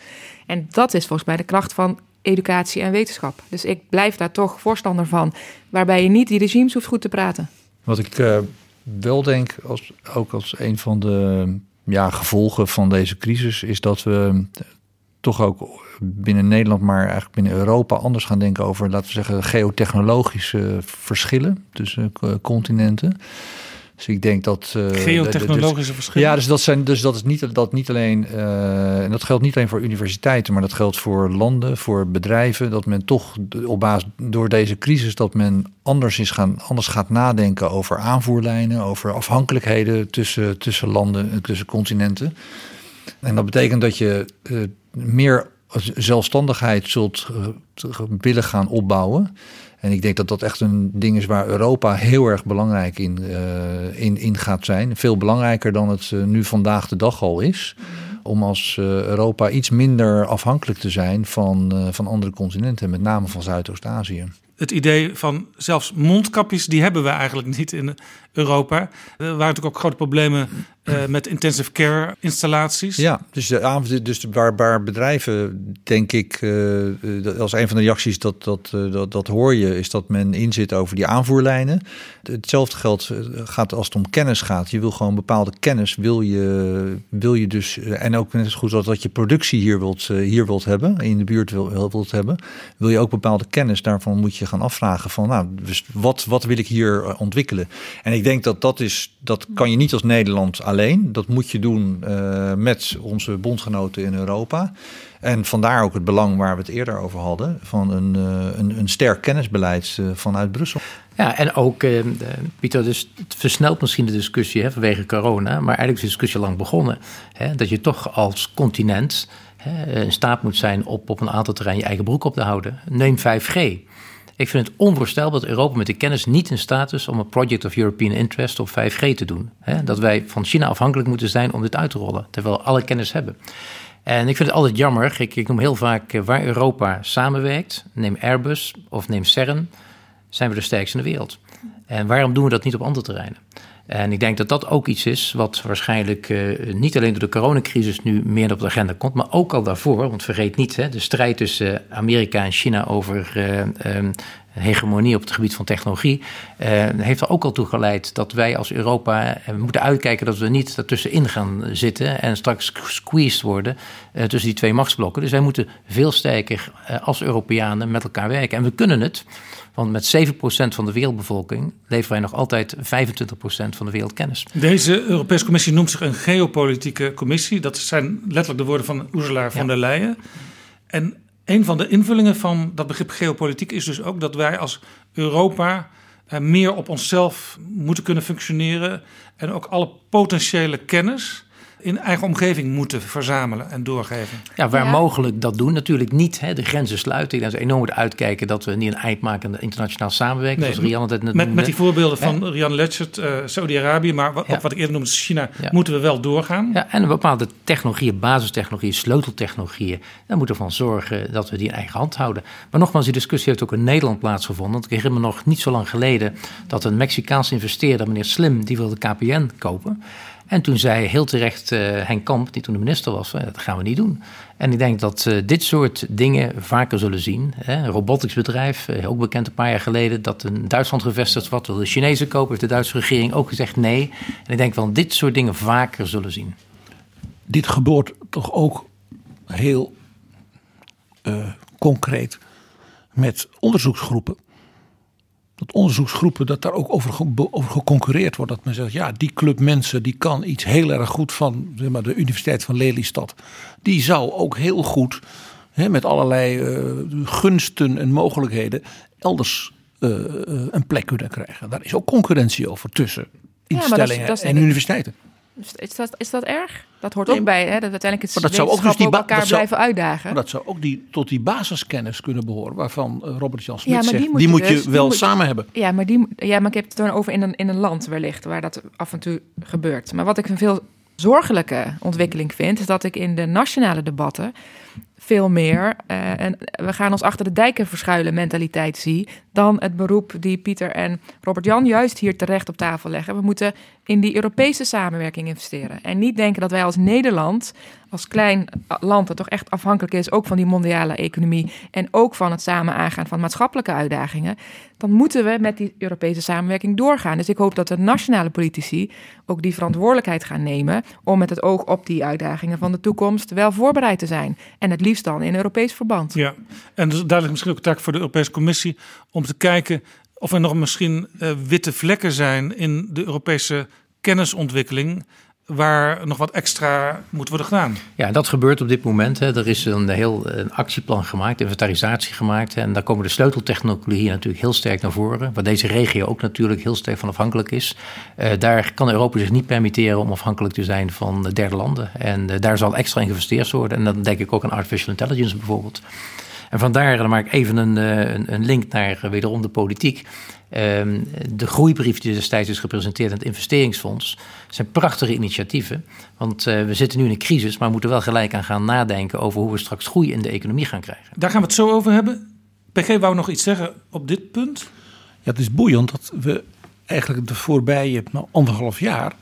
Speaker 1: En dat is volgens mij de kracht van educatie en wetenschap. Dus ik blijf daar toch voorstander van, waarbij je niet die regimes hoeft goed te praten.
Speaker 5: Wat ik uh, wel denk, als, ook als een van de ja, gevolgen van deze crisis, is dat we toch ook binnen Nederland, maar eigenlijk binnen Europa anders gaan denken over, laten we zeggen, geotechnologische verschillen tussen uh, continenten. Dus ik denk dat. Uh,
Speaker 2: Geotechnologische
Speaker 5: dus,
Speaker 2: verschillen.
Speaker 5: Ja, dus dat, zijn, dus dat is niet, dat niet alleen. Uh, en dat geldt niet alleen voor universiteiten, maar dat geldt voor landen, voor bedrijven. Dat men toch op basis door deze crisis, dat men anders, is gaan, anders gaat nadenken over aanvoerlijnen, over afhankelijkheden tussen, tussen landen, tussen continenten. En dat betekent dat je uh, meer zelfstandigheid zult willen gaan opbouwen. En ik denk dat dat echt een ding is waar Europa heel erg belangrijk in, uh, in, in gaat zijn. Veel belangrijker dan het uh, nu vandaag de dag al is. Om als uh, Europa iets minder afhankelijk te zijn van, van andere continenten, met name van Zuidoost-Azië.
Speaker 2: Het idee van zelfs mondkapjes, die hebben we eigenlijk niet in Europa. Er waren natuurlijk ook grote problemen uh, met intensive care installaties.
Speaker 5: Ja, dus, de, dus waar, waar bedrijven, denk ik, uh, als een van de reacties dat, dat, uh, dat, dat hoor je, is dat men inzit over die aanvoerlijnen. Hetzelfde geldt gaat als het om kennis gaat. Je wil gewoon bepaalde kennis, wil je, wil je dus, en ook net zo goed dat je productie hier wilt, hier wilt hebben, in de buurt wil, wilt hebben, wil je ook bepaalde kennis. Daarvan moet je gaan afvragen van, nou, dus wat, wat wil ik hier ontwikkelen? En ik denk dat dat is, dat kan je niet als Nederland alleen alleen. Dat moet je doen uh, met onze bondgenoten in Europa. En vandaar ook het belang waar we het eerder over hadden... van een, uh, een, een sterk kennisbeleid uh, vanuit Brussel.
Speaker 3: Ja, en ook, Pieter, dus het versnelt misschien de discussie hè, vanwege corona... maar eigenlijk is de discussie lang begonnen. Hè, dat je toch als continent hè, in staat moet zijn op, op een aantal terreinen je eigen broek op te houden. Neem 5G. Ik vind het onvoorstelbaar dat Europa met de kennis niet in staat is om een Project of European Interest of 5G te doen. Dat wij van China afhankelijk moeten zijn om dit uit te rollen, terwijl we alle kennis hebben. En ik vind het altijd jammer, ik, ik noem heel vaak eh, waar Europa samenwerkt, neem Airbus of neem CERN, zijn we de sterkste in de wereld. En waarom doen we dat niet op andere terreinen? En ik denk dat dat ook iets is wat waarschijnlijk uh, niet alleen door de coronacrisis nu meer op de agenda komt, maar ook al daarvoor. Want vergeet niet, hè, de strijd tussen Amerika en China over uh, um, hegemonie op het gebied van technologie, uh, heeft er ook al toe geleid dat wij als Europa uh, moeten uitkijken dat we niet ertussenin gaan zitten en straks squeezed worden uh, tussen die twee machtsblokken. Dus wij moeten veel sterker als Europeanen met elkaar werken. En we kunnen het. Want met 7% van de wereldbevolking leveren wij nog altijd 25% van de wereldkennis.
Speaker 2: Deze Europese Commissie noemt zich een geopolitieke commissie. Dat zijn letterlijk de woorden van Ursula von ja. der Leyen. En een van de invullingen van dat begrip geopolitiek is dus ook dat wij als Europa meer op onszelf moeten kunnen functioneren. En ook alle potentiële kennis in eigen omgeving moeten verzamelen en doorgeven.
Speaker 3: Ja, waar ja. mogelijk dat doen. Natuurlijk niet hè, de grenzen sluiten. Dat is enorm moeten uitkijken dat we niet een eind maken aan de internationaal samenwerking.
Speaker 2: Nee,
Speaker 3: zoals Rian het net
Speaker 2: met,
Speaker 3: noemde.
Speaker 2: met die voorbeelden van. Rian Letchert, uh, Saudi-Arabië, maar wat, ja. ook wat ik eerder noemde, China, moeten we wel doorgaan.
Speaker 3: Ja, en bepaalde technologieën, basistechnologieën, sleuteltechnologieën, daar moeten we van zorgen dat we die in eigen hand houden. Maar nogmaals, die discussie heeft ook in Nederland plaatsgevonden. Want ik herinner me nog niet zo lang geleden dat een Mexicaanse investeerder, meneer Slim, die wilde KPN kopen. En toen zei heel terecht uh, Henk Kamp, die toen de minister was, uh, dat gaan we niet doen. En ik denk dat uh, dit soort dingen vaker zullen zien. Een roboticsbedrijf, ook bekend een paar jaar geleden, dat in Duitsland gevestigd wordt, wil de Chinezen kopen, heeft de Duitse regering ook gezegd nee. En ik denk dat dit soort dingen vaker zullen zien.
Speaker 6: Dit gebeurt toch ook heel concreet met onderzoeksgroepen dat onderzoeksgroepen, dat daar ook over, over geconcurreerd wordt. Dat men zegt, ja, die club mensen die kan iets heel erg goed van zeg maar, de Universiteit van Lelystad. Die zou ook heel goed hè, met allerlei uh, gunsten en mogelijkheden elders uh, een plek kunnen krijgen. Daar is ook concurrentie over tussen instellingen ja, dat is, dat is en universiteiten.
Speaker 1: Is dat, is dat erg? Dat hoort nee, ook bij, hè? dat uiteindelijk het
Speaker 6: dat zou ook dus die
Speaker 1: elkaar zou, blijven uitdagen.
Speaker 6: Maar dat zou ook die, tot die basiskennis kunnen behoren, waarvan uh, Robert Jan Smit ja, zegt, die moet, die je, dus, wel moet samen hebben.
Speaker 1: Ja maar, die, ja, maar ik heb het dan over in een, in een land wellicht, waar dat af en toe gebeurt. Maar wat ik een veel zorgelijke ontwikkeling vind, is dat ik in de nationale debatten veel meer uh, en we gaan ons achter de dijken verschuilen mentaliteit zie dan het beroep die Pieter en Robert Jan juist hier terecht op tafel leggen. We moeten in die Europese samenwerking investeren en niet denken dat wij als Nederland, als klein land dat toch echt afhankelijk is ook van die mondiale economie en ook van het samen aangaan van maatschappelijke uitdagingen, dan moeten we met die Europese samenwerking doorgaan. Dus ik hoop dat de nationale politici ook die verantwoordelijkheid gaan nemen om met het oog op die uitdagingen van de toekomst wel voorbereid te zijn en het liefst dan in Europees verband.
Speaker 2: Ja, en dus daar ligt misschien ook taak voor de Europese Commissie om te kijken of er nog misschien uh, witte vlekken zijn in de Europese kennisontwikkeling waar nog wat extra moet worden gedaan.
Speaker 3: Ja, dat gebeurt op dit moment. Hè. Er is een heel een actieplan gemaakt, inventarisatie gemaakt. En daar komen de sleuteltechnologieën natuurlijk heel sterk naar voren. Waar deze regio ook natuurlijk heel sterk van afhankelijk is. Uh, daar kan Europa zich niet permitteren om afhankelijk te zijn van de derde landen. En uh, daar zal extra in geïnvesteerd worden. En dan denk ik ook aan artificial intelligence bijvoorbeeld. En vandaar, dan maak ik even een, een, een link naar wederom de politiek. Um, de groeibrief die destijds is gepresenteerd aan het investeringsfonds zijn prachtige initiatieven. Want uh, we zitten nu in een crisis, maar we moeten wel gelijk aan gaan nadenken over hoe we straks groei in de economie gaan krijgen.
Speaker 2: Daar gaan we het zo over hebben. PG wou nog iets zeggen op dit punt.
Speaker 6: Ja, het is boeiend dat we eigenlijk de voorbije nou, anderhalf jaar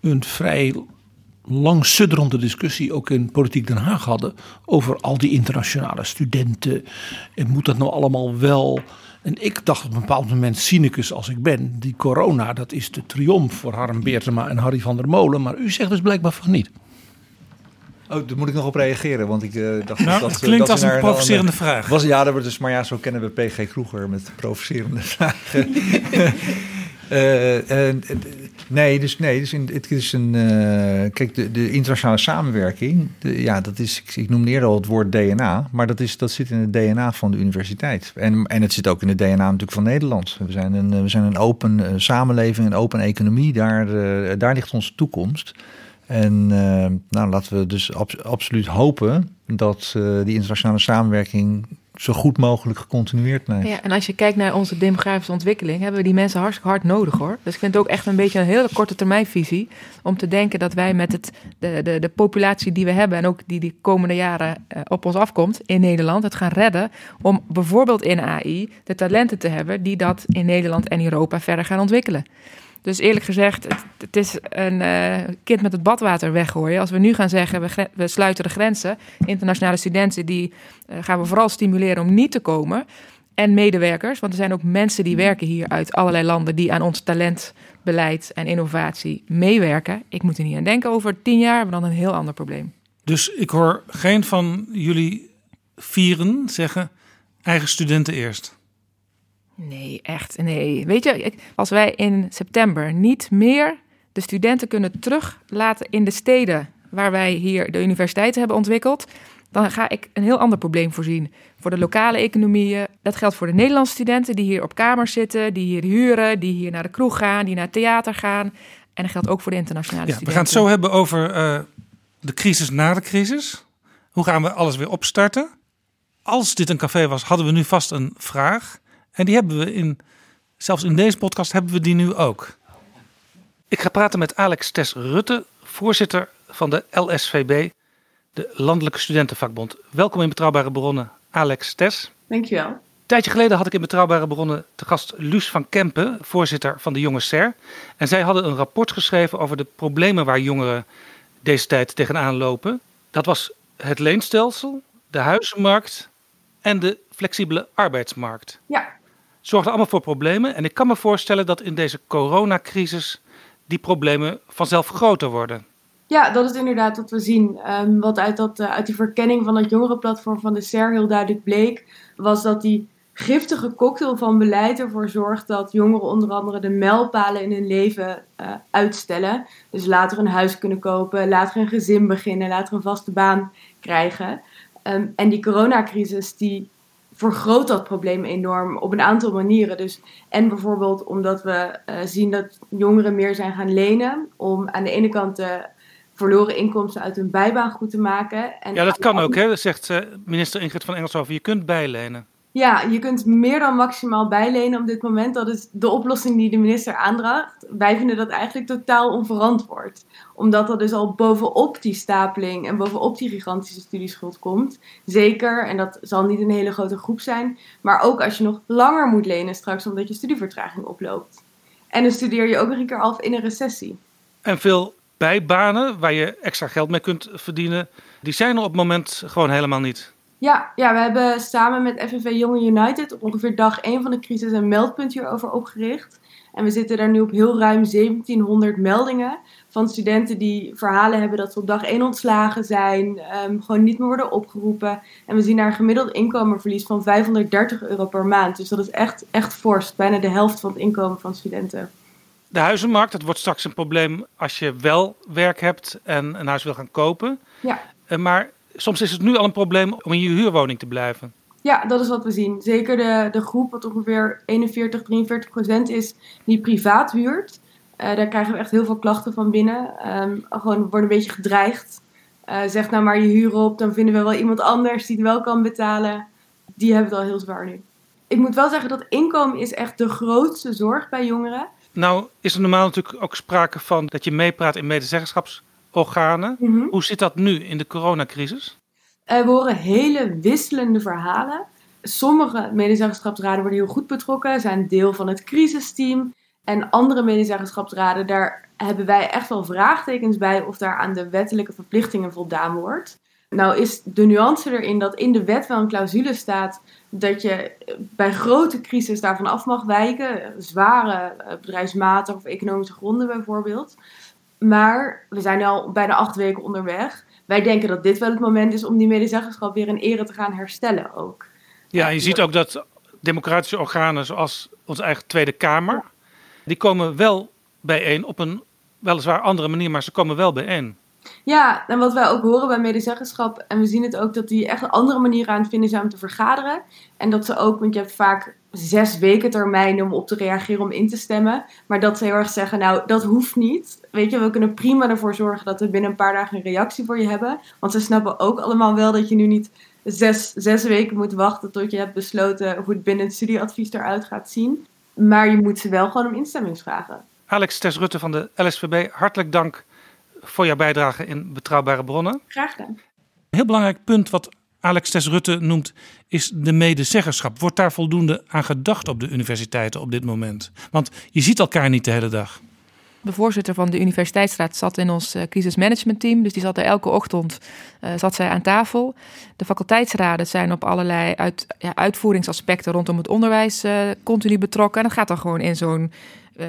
Speaker 6: een vrij lang sudderende discussie ook in Politiek Den Haag hadden over al die internationale studenten. En moet dat nou allemaal wel? En ik dacht op een bepaald moment, cynicus als ik ben, die corona, dat is de triomf voor Harm Beertema en Harry van der Molen. Maar u zegt dus blijkbaar van niet.
Speaker 5: Oh, daar moet ik nog op reageren, want ik uh, dacht
Speaker 2: nou,
Speaker 5: dat...
Speaker 2: Het klinkt
Speaker 5: dat
Speaker 2: als een provocerende een, vraag.
Speaker 5: Was, ja, dat dus, maar ja, zo kennen we PG Kroeger met provocerende vragen. uh, uh, nee, dus, nee, dus het is een... kijk, de, de, internationale samenwerking, ja, dat is... Ik, ik noemde eerder al het woord DNA, maar dat, is, dat zit in het DNA van de universiteit. En, en het zit ook in het DNA natuurlijk van Nederland. We zijn een, we zijn een open samenleving, een open economie. Daar, daar ligt onze toekomst. En nou, laten we dus ab absoluut hopen dat die internationale samenwerking zo goed mogelijk gecontinueerd blijft.
Speaker 1: Ja, en als je kijkt naar onze demografische ontwikkeling, hebben we die mensen hartstikke hard nodig hoor. Dus ik vind het ook echt een beetje een hele korte termijnvisie om te denken dat wij met het, de, de, de populatie die we hebben en ook die de komende jaren uh, op ons afkomt in Nederland, het gaan redden om bijvoorbeeld in AI de talenten te hebben die dat in Nederland en Europa verder gaan ontwikkelen. Dus eerlijk gezegd, het, het is een uh, kind met het badwater weggooien. Als we nu gaan zeggen, we, sluiten de grenzen. Internationale studenten, die uh, gaan we vooral stimuleren om niet te komen. En medewerkers, want er zijn ook mensen die werken hier uit allerlei landen... die aan ons talentbeleid en innovatie meewerken. Ik moet er niet aan denken, over tien jaar hebben we dan een heel ander probleem.
Speaker 2: Dus ik hoor geen van jullie vieren zeggen eigen studenten eerst.
Speaker 1: Nee, echt. Nee. Weet je, als wij in september niet meer de studenten kunnen teruglaten in de steden waar wij hier de universiteiten hebben ontwikkeld, dan ga ik een heel ander probleem voorzien. Voor de lokale economieën. Dat geldt voor de Nederlandse studenten die hier op kamers zitten, die hier huren, die hier naar de kroeg gaan, die naar het theater gaan. En dat geldt ook voor de internationale
Speaker 2: ja,
Speaker 1: studenten.
Speaker 2: We gaan het zo hebben over uh, de crisis na de crisis. Hoe gaan we alles weer opstarten? Als dit een café was, hadden we nu vast een vraag. En die hebben we in, zelfs in deze podcast hebben we die nu ook. Ik ga praten met Alex Tes Rutte, voorzitter van de LSVB, de Landelijke Studentenvakbond. Welkom in Betrouwbare Bronnen, Alex Tes.
Speaker 15: Dankjewel.
Speaker 2: Een tijdje geleden had ik in Betrouwbare Bronnen te gast Luus van Kempen, voorzitter van de Jonge SER. En zij hadden een rapport geschreven over de problemen waar jongeren deze tijd tegenaan lopen. Dat was het leenstelsel, de huizenmarkt en de flexibele arbeidsmarkt.
Speaker 15: Ja.
Speaker 2: Zorgde allemaal voor problemen. En ik kan me voorstellen dat in deze coronacrisis die problemen vanzelf groter worden.
Speaker 15: Ja, dat is inderdaad wat we zien. Um, wat uit, dat, uh, uit die verkenning van het jongerenplatform van de SER heel duidelijk bleek, was dat die giftige cocktail van beleid ervoor zorgt dat jongeren onder andere de mijlpalen in hun leven uh, uitstellen. Dus later een huis kunnen kopen, later een gezin beginnen, later een vaste baan krijgen. Um, en die coronacrisis die vergroot dat probleem enorm op een aantal manieren. Dus, en bijvoorbeeld omdat we uh, zien dat jongeren meer zijn gaan lenen om aan de ene kant de verloren inkomsten uit hun bijbaan goed te maken. En
Speaker 2: ja, dat kan ook, hè? Zegt uh, minister Ingrid van Engelshoven. Je kunt bijlenen.
Speaker 15: Ja, je kunt meer dan maximaal bijlenen op dit moment. Dat is de oplossing die de minister aandraagt. Wij vinden dat eigenlijk totaal onverantwoord. Omdat dat dus al bovenop die stapeling en bovenop die gigantische studieschuld komt. Zeker, en dat zal niet een hele grote groep zijn. Maar ook als je nog langer moet lenen straks omdat je studievertraging oploopt. En dan studeer je ook nog een keer af in een recessie.
Speaker 2: En veel bijbanen waar je extra geld mee kunt verdienen, die zijn er op het moment gewoon helemaal niet.
Speaker 15: Ja, ja, we hebben samen met FNV Jonge United op ongeveer dag 1 van de crisis een meldpunt hierover opgericht. En we zitten daar nu op heel ruim 1700 meldingen van studenten die verhalen hebben dat ze op dag 1 ontslagen zijn, um, gewoon niet meer worden opgeroepen. En we zien daar een gemiddeld inkomenverlies van 530 euro per maand. Dus dat is echt, echt fors, bijna de helft van het inkomen van studenten.
Speaker 2: De huizenmarkt, dat wordt straks een probleem als je wel werk hebt en een huis wil gaan kopen.
Speaker 15: Ja.
Speaker 2: Maar soms is het nu al een probleem om in je huurwoning te blijven.
Speaker 15: Ja, dat is wat we zien. Zeker de, de groep, wat ongeveer 41, 43 procent is, die privaat huurt. Uh, daar krijgen we echt heel veel klachten van binnen. Um, gewoon worden een beetje gedreigd. Uh, zeg nou maar je huur op, dan vinden we wel iemand anders die het wel kan betalen. Die hebben het al heel zwaar nu. Ik moet wel zeggen dat inkomen is echt de grootste zorg bij jongeren.
Speaker 2: Nou is er normaal natuurlijk ook sprake van dat je meepraat in medezeggenschapsorganen.
Speaker 15: Mhm.
Speaker 2: Mm -hmm. Hoe zit dat nu in de coronacrisis?
Speaker 15: We horen hele wisselende verhalen. Sommige medezeggenschapsraden worden heel goed betrokken, zijn deel van het crisisteam. En andere medezeggenschapsraden, daar hebben wij echt wel vraagtekens bij of daar aan de wettelijke verplichtingen voldaan wordt. Nou is de nuance erin dat in de wet wel een clausule staat dat je bij grote crisis daarvan af mag wijken. Zware bedrijfsmatige of economische gronden bijvoorbeeld. Maar we zijn nu al bijna acht weken onderweg. Wij denken dat dit wel het moment is om die medezeggenschap weer in ere te gaan herstellen ook.
Speaker 2: Ja, je ziet ook dat democratische organen zoals onze eigen Tweede Kamer, die komen wel bijeen op een weliswaar andere manier, maar ze komen wel bijeen.
Speaker 15: Ja, en wat wij ook horen bij medezeggenschap, en we zien het ook dat die echt een andere manier aan het vinden zijn om te vergaderen. En dat ze ook, want je hebt vaak zes weken termijn om op te reageren, om in te stemmen. Maar dat ze heel erg zeggen, nou, dat hoeft niet. Weet je, we kunnen prima ervoor zorgen dat we binnen een paar dagen een reactie voor je hebben. Want ze snappen ook allemaal wel dat je nu niet zes, zes weken moet wachten tot je hebt besloten hoe het binnen het studieadvies eruit gaat zien. Maar je moet ze wel gewoon om instemming vragen.
Speaker 2: Alex Tess Rutte van de LSVB, hartelijk dank voor jouw bijdrage in Betrouwbare Bronnen.
Speaker 15: Graag gedaan.
Speaker 2: Een heel belangrijk punt wat Alex Tess Rutte noemt, is de medezeggerschap. Wordt daar voldoende aan gedacht op de universiteiten op dit moment? Want je ziet elkaar niet de hele dag.
Speaker 1: De voorzitter van de Universiteitsraad zat in ons uh, crisismanagementteam. Dus die zat er elke ochtend uh, zat zij aan tafel. De faculteitsraden zijn op allerlei uit, ja, uitvoeringsaspecten rondom het onderwijs uh, continu betrokken. En dat gaat dan gewoon in zo'n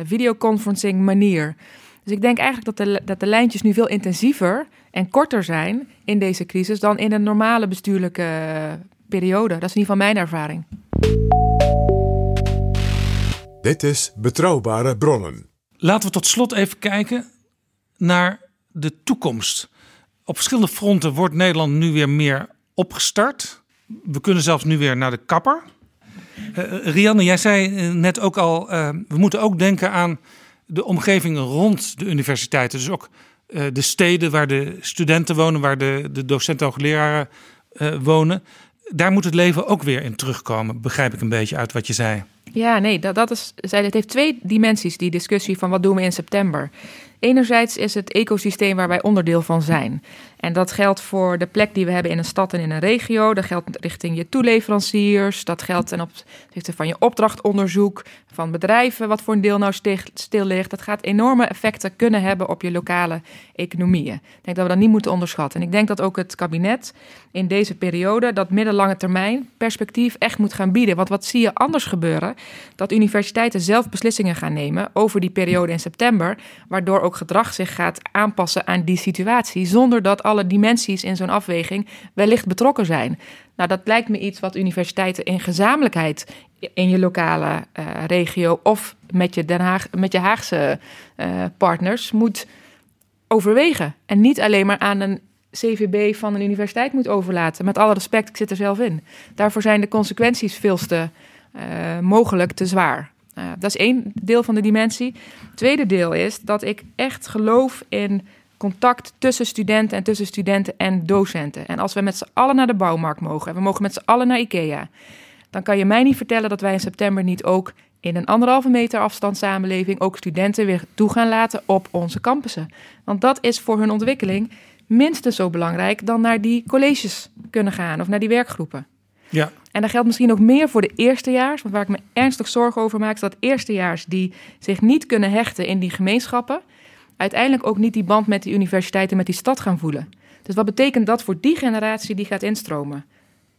Speaker 1: videoconferencing manier. Dus ik denk eigenlijk dat de, dat de lijntjes nu veel intensiever en korter zijn in deze crisis dan in een normale bestuurlijke periode. Dat is in ieder geval mijn ervaring.
Speaker 4: Dit is Betrouwbare Bronnen.
Speaker 2: Laten we tot slot even kijken naar de toekomst. Op verschillende fronten wordt Nederland nu weer meer opgestart. We kunnen zelfs nu weer naar de kapper. Uh, Rianne, jij zei net ook al, uh, we moeten ook denken aan de omgeving rond de universiteiten. Dus ook uh, de steden waar de studenten wonen, waar de, de docenten en hoogleraren wonen. Daar moet het leven ook weer in terugkomen, begrijp ik een beetje uit wat je zei.
Speaker 1: Ja, nee, dat, dat is, het heeft twee dimensies, die discussie van wat doen we in september. Enerzijds is het ecosysteem waar wij onderdeel van zijn. En dat geldt voor de plek die we hebben in een stad en in een regio. Dat geldt richting je toeleveranciers. Dat geldt ten opzichte van je opdrachtonderzoek, van bedrijven, wat voor een deel nou stil ligt. Dat gaat enorme effecten kunnen hebben op je lokale economieën. Ik denk dat we dat niet moeten onderschatten. En ik denk dat ook het kabinet in deze periode dat middellange termijn perspectief echt moet gaan bieden. Want wat zie je anders gebeuren? Dat universiteiten zelf beslissingen gaan nemen over die periode in september, waardoor ook gedrag zich gaat aanpassen aan die situatie, zonder dat alle dimensies in zo'n afweging wellicht betrokken zijn. Nou, dat lijkt me iets wat universiteiten in gezamenlijkheid in je lokale uh, regio of met je, Den Haag, met je Haagse uh, partners moet overwegen. En niet alleen maar aan een CVB van een universiteit moet overlaten. Met alle respect, ik zit er zelf in. Daarvoor zijn de consequenties veel te uh, mogelijk te zwaar. Dat is één deel van de dimensie. Tweede deel is dat ik echt geloof in contact tussen studenten en tussen studenten en docenten. En als we met z'n allen naar de bouwmarkt mogen en we mogen met z'n allen naar IKEA, dan kan je mij niet vertellen dat wij in september niet ook in een anderhalve meter afstand samenleving ook studenten weer toe gaan laten op onze campussen. Want dat is voor hun ontwikkeling minstens zo belangrijk dan naar die colleges kunnen gaan of naar die werkgroepen.
Speaker 2: Ja.
Speaker 1: En dat geldt misschien ook meer voor de eerstejaars. Want waar ik me ernstig zorgen over maak, is dat eerstejaars die zich niet kunnen hechten in die gemeenschappen, uiteindelijk ook niet die band met die universiteit en met die stad gaan voelen. Dus wat betekent dat voor die generatie die gaat instromen?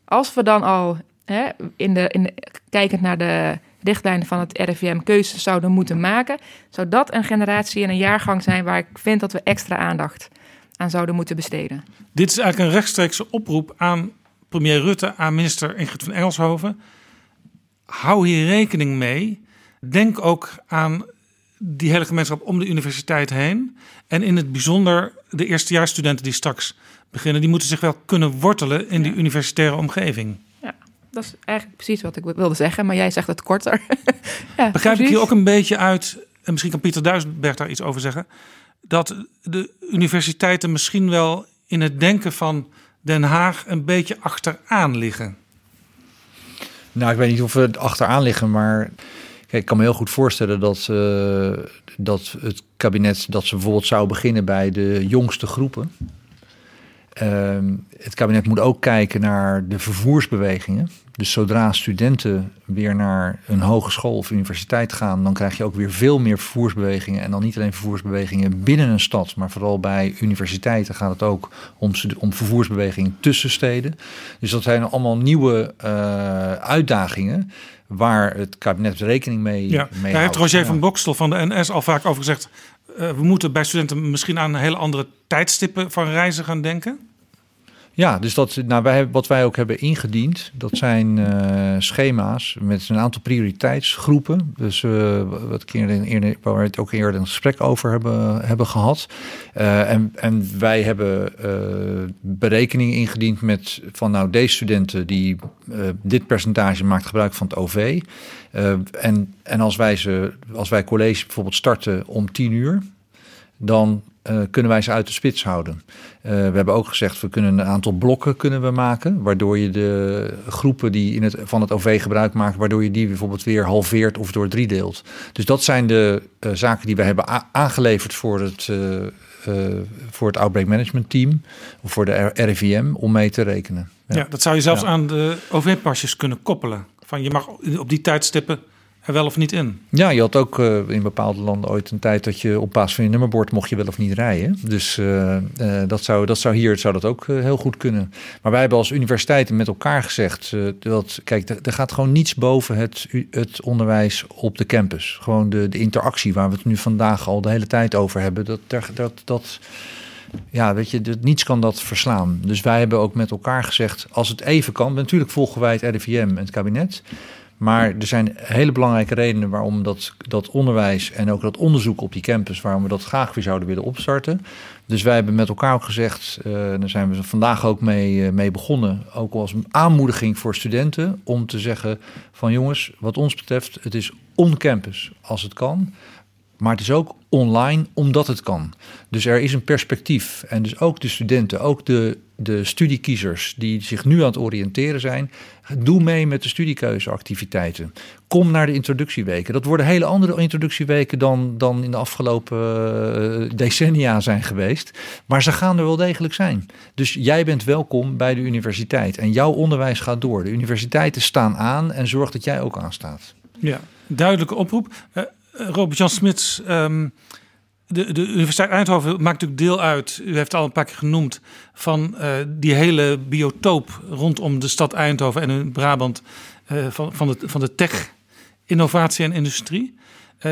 Speaker 1: Als we dan al, hè, in de, in kijkend naar de richtlijnen van het RIVM, keuzes zouden moeten maken, zou dat een generatie en een jaargang zijn waar ik vind dat we extra aandacht aan zouden moeten besteden.
Speaker 2: Dit is eigenlijk een rechtstreekse oproep aan premier Rutte aan minister Ingrid van Engelshoven. Hou hier rekening mee. Denk ook aan die hele gemeenschap om de universiteit heen. En in het bijzonder de eerstejaarsstudenten die straks beginnen. Die moeten zich wel kunnen wortelen in die universitaire omgeving.
Speaker 1: Ja, dat is eigenlijk precies wat ik wilde zeggen. Maar jij zegt het korter.
Speaker 2: ja, Begrijp ik hier ook een beetje uit, en misschien kan Pieter Duisberg daar iets over zeggen. Dat de universiteiten misschien wel in het denken van Den Haag een beetje achteraan liggen?
Speaker 5: Nou, ik weet niet of we achteraan liggen, maar ik kan me heel goed voorstellen dat, dat het kabinet dat ze bijvoorbeeld zou beginnen bij de jongste groepen. Uh, het kabinet moet ook kijken naar de vervoersbewegingen. Dus zodra studenten weer naar een hogeschool of universiteit gaan, dan krijg je ook weer veel meer vervoersbewegingen. En dan niet alleen vervoersbewegingen binnen een stad, maar vooral bij universiteiten gaat het ook om, om vervoersbewegingen tussen steden. Dus dat zijn allemaal nieuwe uh, uitdagingen waar het kabinet rekening mee,
Speaker 2: ja,
Speaker 5: mee
Speaker 2: Daar heeft Roger
Speaker 5: ja.
Speaker 2: van Bokstel van de NS al vaak over gezegd. Uh, we moeten bij studenten misschien aan hele andere tijdstippen van reizen gaan denken.
Speaker 5: Ja, dus dat, nou, wij, wat wij ook hebben ingediend, dat zijn uh, schema's met een aantal prioriteitsgroepen. Dus uh, wat we het ook eerder een gesprek over hebben, hebben gehad. Uh, en, en wij hebben berekeningen ingediend met van nou deze studenten die dit percentage maakt gebruik van het OV. en en als, wij ze, als wij college bijvoorbeeld starten om 10 uur. dan kunnen wij ze uit de spits houden. Uh, we hebben ook gezegd, we kunnen een aantal blokken kunnen we maken, waardoor je de groepen die in het, van het OV gebruik maken, waardoor je die bijvoorbeeld weer halveert of door drie deelt. Dus dat zijn de uh, zaken die we hebben aangeleverd voor het, voor het Outbreak Management Team, of voor de RIVM, om mee te rekenen.
Speaker 2: Ja, ja dat zou je zelfs ja. aan de OV-pasjes kunnen koppelen. Van je mag op die tijdstippen wel of niet in.
Speaker 5: Ja, je had ook uh, in bepaalde landen ooit een tijd dat je op basis van je nummerbord mocht je wel of niet rijden. Dus uh, uh, dat, zou, dat zou hier zou dat ook heel goed kunnen. Maar wij hebben als universiteiten met elkaar gezegd dat kijk, er, gaat gewoon niets boven het, het onderwijs op de campus. Gewoon de, de interactie waar we het nu vandaag al de hele tijd over hebben. Dat, dat, dat, dat ja, weet je, niets kan dat verslaan. Dus wij hebben ook met elkaar gezegd, als het even kan, natuurlijk volgen wij het RIVM en het kabinet. Maar er zijn hele belangrijke redenen waarom dat, dat onderwijs en ook dat onderzoek op die campus, waarom we dat graag weer zouden willen opstarten. Dus wij hebben met elkaar ook gezegd, uh, daar zijn we vandaag ook mee, uh, mee begonnen, ook als aanmoediging voor studenten, om te zeggen van jongens, wat ons betreft, het is on-campus als het kan. Maar het is ook online omdat het kan. Dus er is een perspectief. En dus ook de studenten, ook de, de studiekiezers die zich nu aan het oriënteren zijn, doe mee met de studiekeuzeactiviteiten. Kom naar de introductieweken. Dat worden hele andere introductieweken dan, dan in de afgelopen uh, decennia zijn geweest. Maar ze gaan er wel degelijk zijn. Dus jij bent welkom bij de universiteit. En jouw onderwijs gaat door. De universiteiten staan aan en zorg dat jij ook aanstaat.
Speaker 2: Ja, duidelijke oproep. Uh, Robert-Jan Smits, um, de, de Universiteit Eindhoven maakt natuurlijk deel uit, u heeft het al een paar keer genoemd, van uh, die hele biotoop rondom de stad Eindhoven en in Brabant uh, van, van, de, van de tech, innovatie en industrie.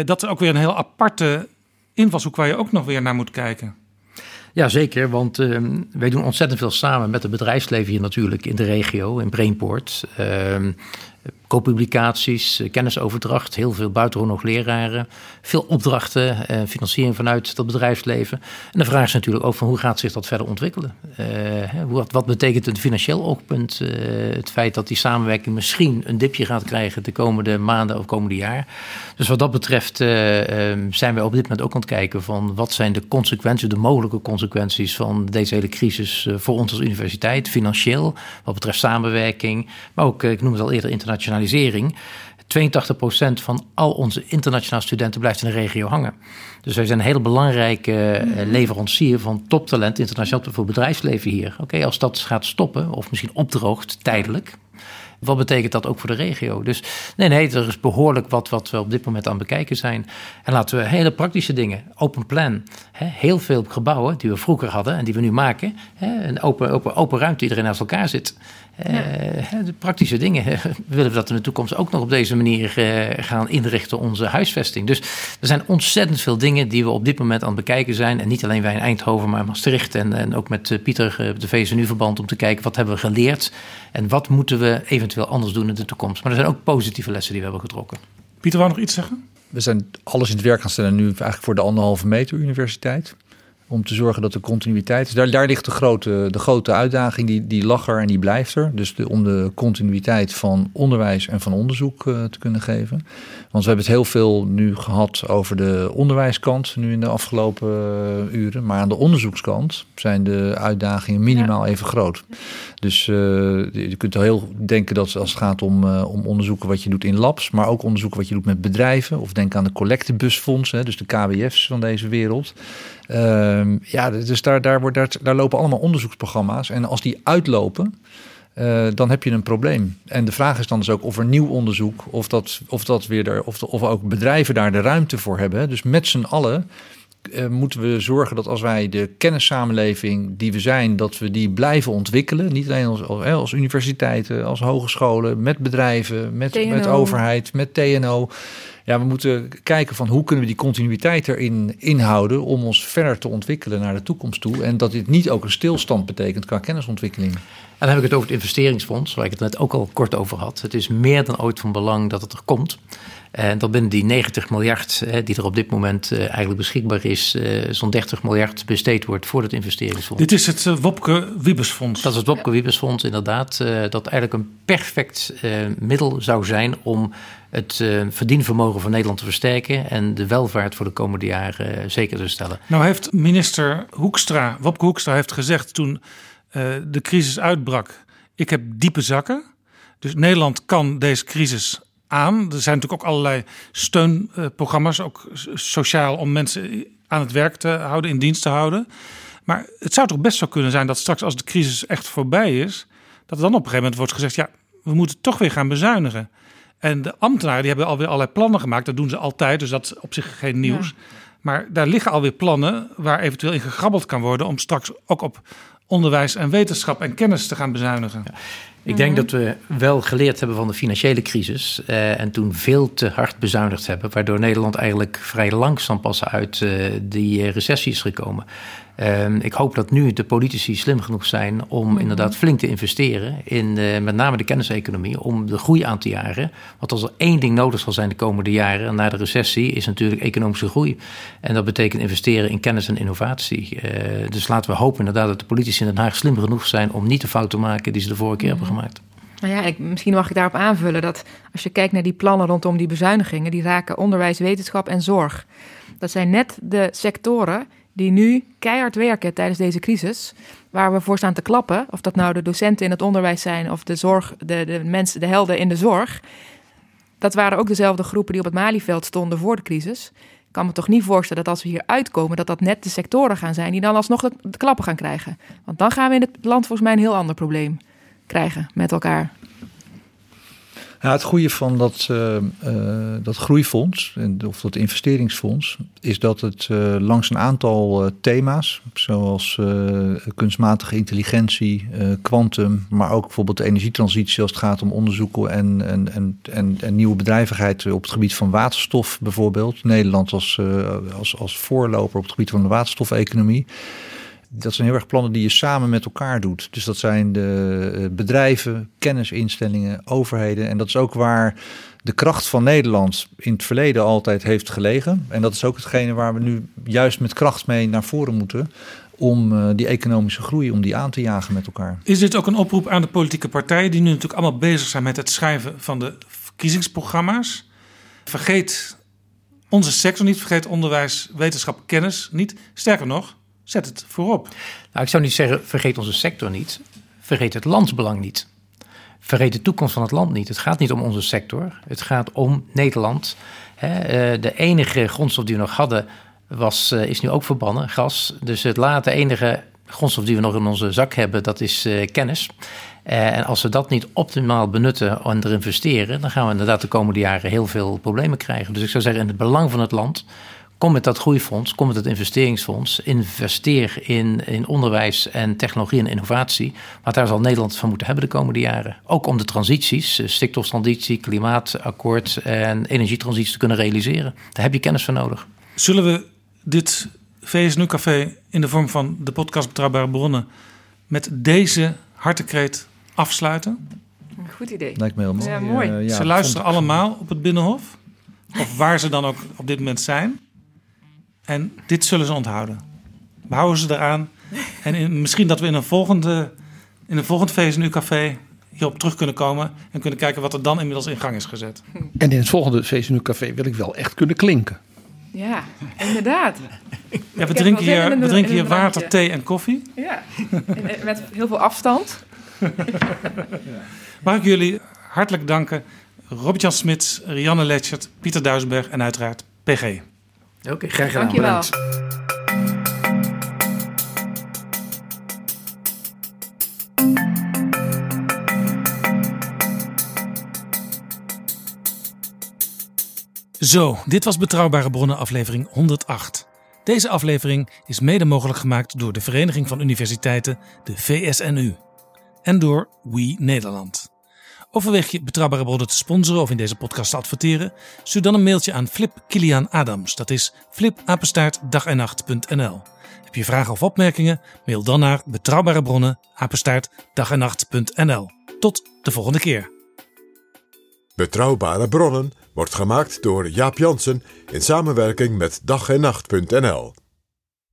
Speaker 2: Dat is ook weer een heel aparte invalshoek waar je ook nog weer naar moet kijken.
Speaker 3: Ja, zeker. Want uh, wij doen ontzettend veel samen met het bedrijfsleven hier natuurlijk in de regio, in Brainport. Uh, co-publicaties, eh, kennisoverdracht, heel veel buitengewoon leraren, veel opdrachten, eh, financiering vanuit dat bedrijfsleven. En de vraag is natuurlijk ook van hoe gaat zich dat verder ontwikkelen? Uh, wat, wat betekent het financieel oogpunt het feit dat die samenwerking misschien een dipje gaat krijgen de komende maanden of komende jaar? Dus wat dat betreft uh, zijn wij op dit moment ook aan het kijken van wat zijn de consequenties, de mogelijke consequenties van deze hele crisis voor ons als universiteit, financieel, wat betreft samenwerking, maar ook, ik noem het al eerder, internationalisering internationalisering. 82% van al onze internationale studenten blijft in de regio hangen. Dus wij zijn een hele belangrijke uh, leverancier van toptalent internationaal voor bedrijfsleven hier. Oké, als dat gaat stoppen of misschien opdroogt tijdelijk, wat betekent dat ook voor de regio? Dus nee, nee, er is behoorlijk wat, wat we op dit moment aan het bekijken zijn. En laten we hele praktische dingen, open plan. Hè, heel veel gebouwen die we vroeger hadden en die we nu maken. Hè, een open, open, open ruimte, iedereen naast elkaar zit. Uh, de praktische dingen. Willen we dat in de toekomst ook nog op deze manier uh, gaan inrichten, onze huisvesting? Dus er zijn ontzettend veel dingen die we op dit moment aan het bekijken zijn. En niet alleen wij in Eindhoven, maar Maastricht. En, en ook met uh, Pieter, de VSNU-verband, om te kijken wat hebben we geleerd. En wat moeten we eventueel anders doen in de toekomst. Maar er zijn ook positieve lessen die we hebben getrokken.
Speaker 2: Pieter, wou nog iets zeggen?
Speaker 5: We zijn alles in het werk gaan stellen nu eigenlijk voor de anderhalve meter universiteit om te zorgen dat er continuïteit is. Daar, daar ligt de grote, de grote uitdaging, die, die lag er en die blijft er. Dus de, om de continuïteit van onderwijs en van onderzoek uh, te kunnen geven. Want we hebben het heel veel nu gehad over de onderwijskant, nu in de afgelopen uh, uren. Maar aan de onderzoekskant zijn de uitdagingen minimaal even groot. Dus uh, je kunt heel denken dat als het gaat om, om onderzoeken wat je doet in labs, maar ook onderzoeken wat je doet met bedrijven. Of denk aan de collectebusfondsen, dus de KWF's van deze wereld. Uh, ja, dus daar, daar, wordt, daar, daar lopen allemaal onderzoeksprogramma's. En als die uitlopen, uh, dan heb je een probleem. En de vraag is dan dus ook of er nieuw onderzoek, of dat, of dat weer er, of, of ook bedrijven daar de ruimte voor hebben. Dus met z'n allen uh, moeten we zorgen dat als wij de kennissamenleving die we zijn, dat we die blijven ontwikkelen. Niet alleen als, als, als universiteiten, als hogescholen, met bedrijven, met, met overheid, met TNO ja, we moeten kijken van hoe kunnen we die continuïteit erin inhouden om ons verder te ontwikkelen naar de toekomst toe. En dat dit niet ook een stilstand betekent qua kennisontwikkeling.
Speaker 3: En dan heb ik het over het investeringsfonds, waar ik het net ook al kort over had. Het is meer dan ooit van belang dat het er komt. En dat binnen die 90 miljard die er op dit moment eigenlijk beschikbaar is, zo'n 30 miljard besteed wordt voor het investeringsfonds.
Speaker 2: Dit is het Wopke Wiebesfonds.
Speaker 3: Dat is het Wopke Wiebesfonds, inderdaad. Dat eigenlijk een perfect middel zou zijn om het uh, verdienvermogen van Nederland te versterken en de welvaart voor de komende jaren uh, zeker te stellen.
Speaker 2: Nou heeft minister Hoekstra, Wopke Hoekstra heeft gezegd toen uh, de crisis uitbrak, ik heb diepe zakken. Dus Nederland kan deze crisis aan. Er zijn natuurlijk ook allerlei steunprogramma's, ook sociaal om mensen aan het werk te houden, in dienst te houden. Maar het zou toch best zo kunnen zijn dat straks als de crisis echt voorbij is, dat dan op een gegeven moment wordt gezegd, ja, we moeten toch weer gaan bezuinigen. En de ambtenaren die hebben alweer allerlei plannen gemaakt. Dat doen ze altijd, dus dat is op zich geen nieuws. Maar daar liggen alweer plannen waar eventueel in gegrabbeld kan worden om straks ook op onderwijs en wetenschap en kennis te gaan bezuinigen.
Speaker 3: Ik denk dat we wel geleerd hebben van de financiële crisis uh, en toen veel te hard bezuinigd hebben, waardoor Nederland eigenlijk vrij langzaam pas uit uh, die recessie is gekomen. Uh, ik hoop dat nu de politici slim genoeg zijn om mm -hmm. inderdaad flink te investeren in uh, met name de kenniseconomie, om de groei aan te jagen. Want als er één ding nodig zal zijn de komende jaren na de recessie, is natuurlijk economische groei. En dat betekent investeren in kennis en innovatie. dus laten we hopen inderdaad dat de politici in Den Haag slim genoeg zijn om niet de fout te maken die ze de vorige keer mm -hmm. hebben gemaakt.
Speaker 1: Nou ja, ik, misschien mag ik daarop aanvullen dat als je kijkt naar die plannen rondom die bezuinigingen, die raken onderwijs, wetenschap en zorg. Dat zijn net de sectoren die nu keihard werken tijdens deze crisis, waar we voor staan te klappen. Of dat nou de docenten in het onderwijs zijn of de zorg, de, de mensen, de helden in de zorg. Dat waren ook dezelfde groepen die op het Malieveld stonden voor de crisis. Ik kan me toch niet voorstellen dat als we hier uitkomen, dat dat net de sectoren gaan zijn die dan alsnog de, de klappen gaan krijgen. Want dan gaan we in het land volgens mij een heel ander probleem krijgen met elkaar.
Speaker 5: Het goede van dat, uh, dat groeifonds, of dat investeringsfonds, is dat het uh, langs een aantal thema's, zoals kunstmatige intelligentie, kwantum, maar ook bijvoorbeeld de energietransitie als het gaat om onderzoeken en, en, en, en, en nieuwe bedrijvigheid op het gebied van waterstof bijvoorbeeld. Nederland als, als, als voorloper op het gebied van de waterstofeconomie dat zijn heel erg plannen die je samen met elkaar doet. Dus dat zijn de bedrijven, kennisinstellingen, overheden. En dat is ook waar de kracht van Nederland in het verleden altijd heeft gelegen. En dat is ook hetgene waar we nu juist met kracht mee naar voren moeten. Om die economische groei, om die aan te jagen met elkaar.
Speaker 2: Is dit ook een oproep aan de politieke partijen die nu natuurlijk allemaal bezig zijn met het schrijven van de verkiezingsprogramma's? Vergeet onze sector niet, vergeet onderwijs, wetenschap, kennis niet. Sterker nog, Zet het voorop.
Speaker 3: Nou, ik zou niet zeggen, vergeet onze sector niet. Vergeet het landsbelang niet. Vergeet de toekomst van het land niet. Het gaat niet om onze sector. Het gaat om Nederland. De enige grondstof die we nog hadden, was, is nu ook verbannen, gas. Dus het late enige grondstof die we nog in onze zak hebben, dat is kennis. En als we dat niet optimaal benutten en er investeren, dan gaan we inderdaad de komende jaren heel veel problemen krijgen. Dus ik zou zeggen, in het belang van het land Kom met dat groeifonds, kom met dat investeringsfonds. Investeer in, in onderwijs en technologie en innovatie. Want daar zal Nederland van moeten hebben de komende jaren. Ook om de transities, eh, stikstoftransitie, klimaatakkoord en energietransitie te kunnen realiseren. Daar heb je kennis voor nodig.
Speaker 2: Zullen we dit VSNU-café in de vorm van de podcast Betrouwbare Bronnen met deze hartekreet afsluiten?
Speaker 1: Goed idee.
Speaker 5: Lijkt me heel mooi.
Speaker 1: Ja, mooi.
Speaker 5: Uh, ja,
Speaker 2: ze luisteren allemaal op het Binnenhof. Of waar ze dan ook op dit moment zijn. En dit zullen ze onthouden. We houden ze eraan. En in, misschien dat we in een volgende, in een volgend VSNU café hierop terug kunnen komen en kunnen kijken wat er dan inmiddels in gang is gezet.
Speaker 6: En in het volgende VSNU café wil ik wel echt kunnen klinken.
Speaker 1: Ja, inderdaad.
Speaker 2: Ja, we drinken hier, we drinken hier water, thee en koffie.
Speaker 1: Ja, en met heel veel afstand.
Speaker 2: Mag ik jullie hartelijk danken. Robert-Jan Smits, Rianne Letchert, Pieter Duisenberg en uiteraard PG.
Speaker 3: Oké, okay, graag gedaan.
Speaker 1: Dankjewel.
Speaker 3: Bedankt.
Speaker 2: Zo, dit was Betrouwbare Bronnen aflevering 108. Deze aflevering is mede mogelijk gemaakt door de Vereniging van Universiteiten, de VSNU. En door We Nederland. Overweeg je betrouwbare bronnen te sponsoren of in deze podcast te adverteren? Stuur dan een mailtje aan Flip Kilian Adams. Dat is flipapenstaartdagenacht.nl. Heb je vragen of opmerkingen? Mail dan naar betrouwbare bronnen. Tot de volgende keer.
Speaker 4: Betrouwbare bronnen wordt gemaakt door Jaap Jansen in samenwerking met dag en nacht.nl.